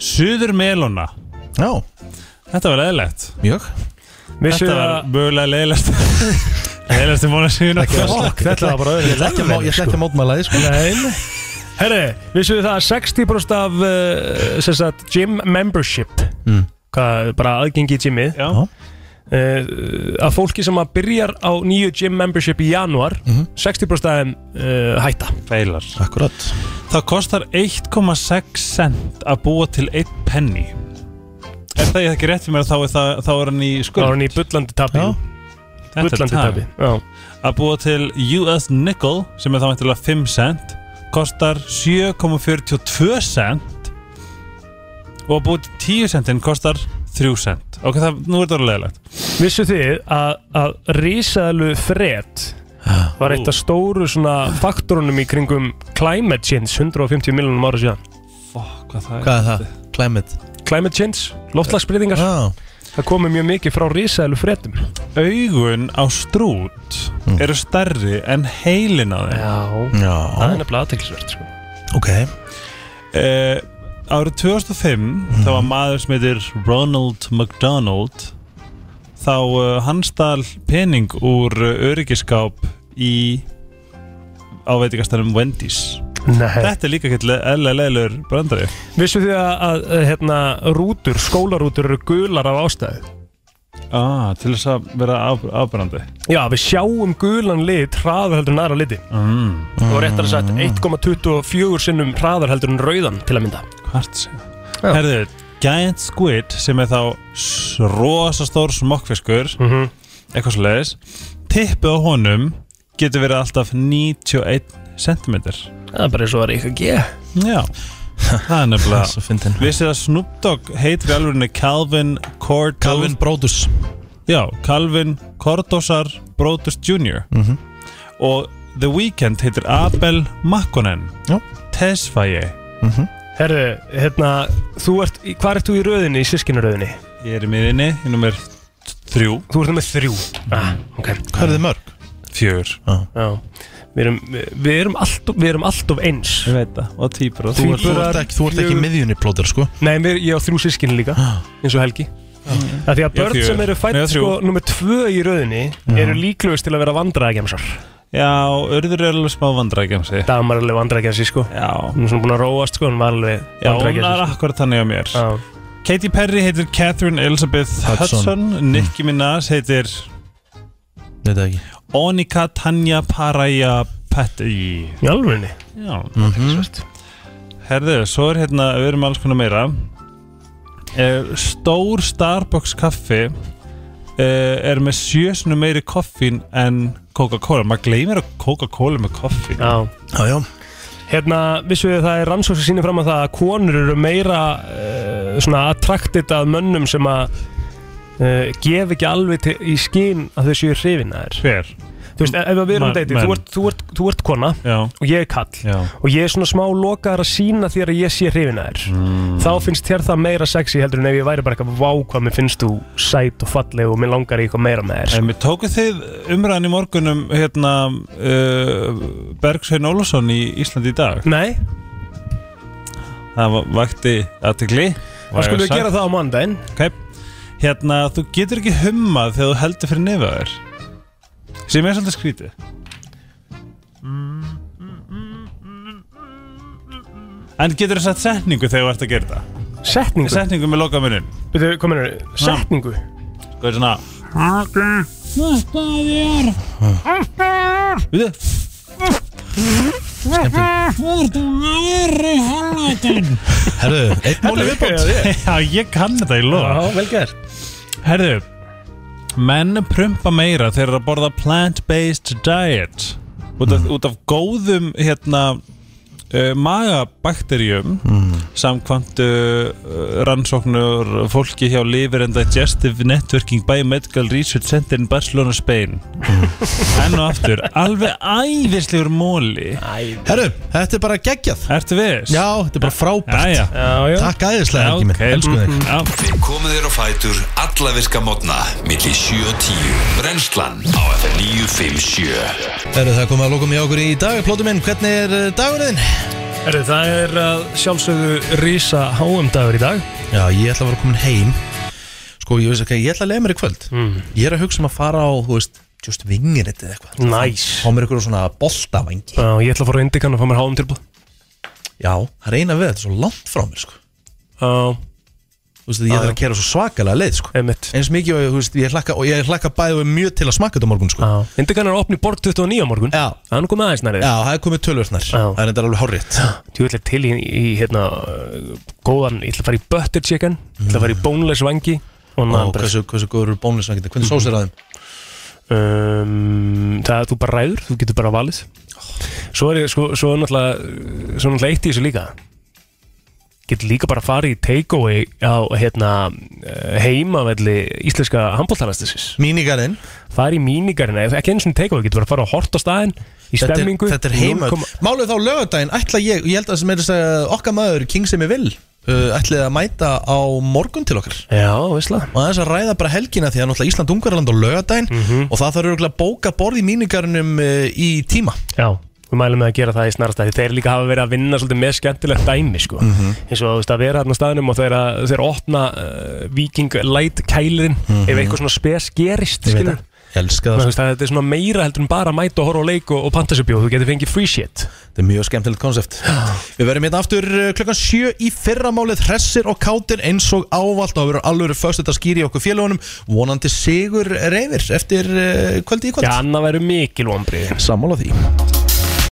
suður melóna Já. Þetta var leðilegt Mjög. Vissu Þetta var að mögulega leðilegt leðilegst í mánu síðan Fokk, þetta var bara Ég ætla ekki að má- ég ætla ekki að mótmæla því sko. Nei. Herri, vissu þið það að 60% af uh, sem sagt, gym membership. Mm. hvað, bara aðgengi í gymmið Já. Uh, að fólki sem að byrjar á nýju gym membership í januar 60% af þeim uh, hætta. Feilar. Akkurat. Það kostar 1,6 cent að búa til 1 penny. Er það ekki rétt fyrir mér að þá er, það, þá er hann í skuld? þá er hann í bullandi tabi bullandi tabi Já. Að búa til US nickel sem er þá mæntilega 5 cent kostar 7,42 cent og að búa til 10 centin kostar 3 cent Ok, það, nú er þetta orðið leðilegt Vissu þið að, að risaðalu fred var eitt af stóru svona faktorunum í kringum climate change 150 miljonum ára síðan? Fuck, hvað það er Hvað er það? Climate. Climate change, loftlagsbreytingar Já. Það komið mjög mikið frá risaðalu fredum. Augun á strút eru stærri en heilin á þeim. Já, Já. Það er nefnilega aðteklisvert sko. Ok. Uh, Árið 2005 þá var maður sem heitir Ronald McDonald þá uh, hann stal pening úr uh, öryggiskáp í á veitingastæðum Wendy's. Nei. Þetta er líka eðla leilur brandari Vissu þið að, að hérna, rútur, skólarútur eru gular af ástæðu ah, Til þess að vera af, afbrandi. Já, við sjáum gulan lit hraðar heldur en aðra liti. Mm. og réttar að sagt 1,24 sinnum hraðar heldur en rauðan til að mynda. Hvart sé Herðu, Giant Squid sem er þá rosastór smokkfiskur Mhm. eitthvað svo leiðis tippið á honum getur verið alltaf 91 cm Það er bara eins og að reyka G. Já, það er nefnilega Vissið að Snoop Dogg heitir alvörinni Calvin Cordos Calvin Brodus Já, Calvin Cordosar Brodus Jr. Mhm. og The Weeknd heitir Abel Makkonen Já. Tesfaye Herðu, hérna, þú ert, í- hvar ert þú í röðinni, í sískinaröðinni? Ég er í miðinni, í nummer þrjú Þú ert nummer þrjú ah, okay. Hvað er þið mörg? fjögur Já Við erum, við erum, alltof, við erum alltof eins. Ég veit það, og týpur Þú, þú, ert ekki, þú ert ekki miðjunni plóter sko. Nei, mér, ég á þrjú sískinni líka eins og Helgi. Það því að börn fjögur. sem eru Nei, fætt á þrjú. sko nummer tvö í rauðinni eru líklegust til að vera vandræðagemsar. Já, Urður er alveg smá vandræðgemsi Dagmar er alveg vandræðagemsi sko. Já. Hún er svona búin að róast sko, hún var alveg Já, hún er vandræðagemsi akkurat þannig á mér. Já. Katy Perry heitir Catherine Elizabeth Hudson. Hudson, Nicki Minaj heitir Það ekki. Onika Tanya Paraya Petty Í alvegni Já Mhm. Herðu, svo er hérna, við erum alls konar meira. Eh, Stór Starbucks kaffi eh, er með sjösinu meiri koffín en Coca-Cola. Maður gleymir að Coca-Cola er með koffín. Já. Já, já. Hérna, vissu við það er rannsók sem sýnir fram að það að konur eru meira uh, svona attracted að mönnum sem að uh, gef ekki alveg til, í skinn að þau séu hrifin að þér Hver? Þú veist, ef við erum Ma- að deyti, menn. þú, ert- þú, ert- þú ert kona Já. og ég er kall Já. og ég er svona smá lokaðar að sína þér að ég sé hrifin að þér Mm. þá finnst þér það meira sexy heldur en ef ég væri bara eitthvað vá hvað mér finnst þú sæt og falleg og mér langar í eitthvað meira með þér En við tókuð þið umræðan í morgunum hérna uh, Bergsvein Ólafsson í Íslandi í dag Nei Það va- vakti aðtegli Þá skulum við gera það á mandaginn okay. Hérna, þú getur ekki hummað þegar þú heldur fyrir nefið á þér. Sem er svolítið skrítið. En getur þú satt setningu þegar þú ert að gera það? Setningu? Setningu með loka munin Byrju, hvað mennur, setningu? Sko er svona Þetta er Við Herðu, eitt móli viðbót. Já, ég kann þetta í loð Já, vel gert Herðu Menn prumpa meira þegar þeir að borða plant-based diet. Út af, út af góðum hérna uh, magabakterjum samkvæmt uh, rannsóknur fólki hjá Liver and Digestive Networking Biomedical Research Center in Barcelona, Spain. Enn og aftur alveg æðislegur móli Herru, þetta er bara geggjað. Ertu viss? Já, þetta er bara frábært. Já, já. Takk æðislega, Helgi minn, elsku þig. Já. Við komum þér á fætur alla virka mótna milli 7 og 10 Brennslan á FM 957 Herru, það komið að lókum í okkur í dag Plóti minn, hvernig er dagurinn? Herru, það er að sjálfsögðu rísa HM dagur í dag. Já, ég ætla að vera komin heim. Sko, ég veist ekki, ég ætla að leiða mér í kvöld. Mm. Ég er að hugsa um að fara á, þú veist, just vingir eða eitthvað. Næs. Fá mér eitthvað svona boltavangi. Já, ég ætla að fara á Indikan og fá mér HM tilbúð Já, það er eina við, þetta er svo langt frá mér, sko. Já Þú veist, ég ætla að kera svo svakalega leið, sko. Einmitt. Eins mikið og, þú veist, ég hlakka, og ég hlakka bæði mjög til að smakka þetta á morgun, sko. Já, Indikan að opna í borg 29 á morgun. Já. Það er nú komið aðeins nærið Já, það er komið tölvöldnar Það er þetta alveg horrið Þú ætla til í, í hérna uh, góðan, ég ætla að fara í butter chicken ég ætla að fara í boneless vangi naan hversu, hversu góður eru bónlisvangindi Hvernig sós er að þeim? um, Það er þú bara ræður, þú getur bara valið. Svo er, sko, svo er náttúrulega svo er náttúrulega eitt í þessu líka getur líka bara fara í takeaway á hérna eh, heimavelli íslenska handbóltalastisins Mínigarinn fara í mínigarinn, ekki eins og takeaway getur bara horta á staðinn í Þetta er- stemmingu Þetta er heima 0,- Málið þá lögadaginn ætla ég Ég held að sem er þess að okkar maður King sem ég vil uh, ætlið að mæta á morgun til okkar. Já, veistla. Og þess að ræða bara helgina Því að náttúrulega Ísland Ungarland á lögadaginn Mhm. Og það þarf að bóka borð í mínigarnum uh, Í tíma. Já, við mælum með að gera það í snarstæði Þeir líka hafa verið að vinna svolítið með skemmtilegt dæmi sko. Mhm. eins og þú veist að vera hérna á staðnum og þeir, að, þeir opna uh, Viking Light kælirinn ef eitthvað svona spes gerist Mhm. Að Þetta er svona meira heldur en bara að mæta og horfa á leik og, og pantasubjóð, þú getur fengið free shit. Þetta er mjög skemmtilegt konsept Við verðum hérna aftur uh, klukkan sjö í fyrramálið Hressir og kátir eins og ávalt Og það verður alveg först þetta skýri okkur félagunum Vonandi sigur reyfir eftir uh, kvöldi í kvöld. Já,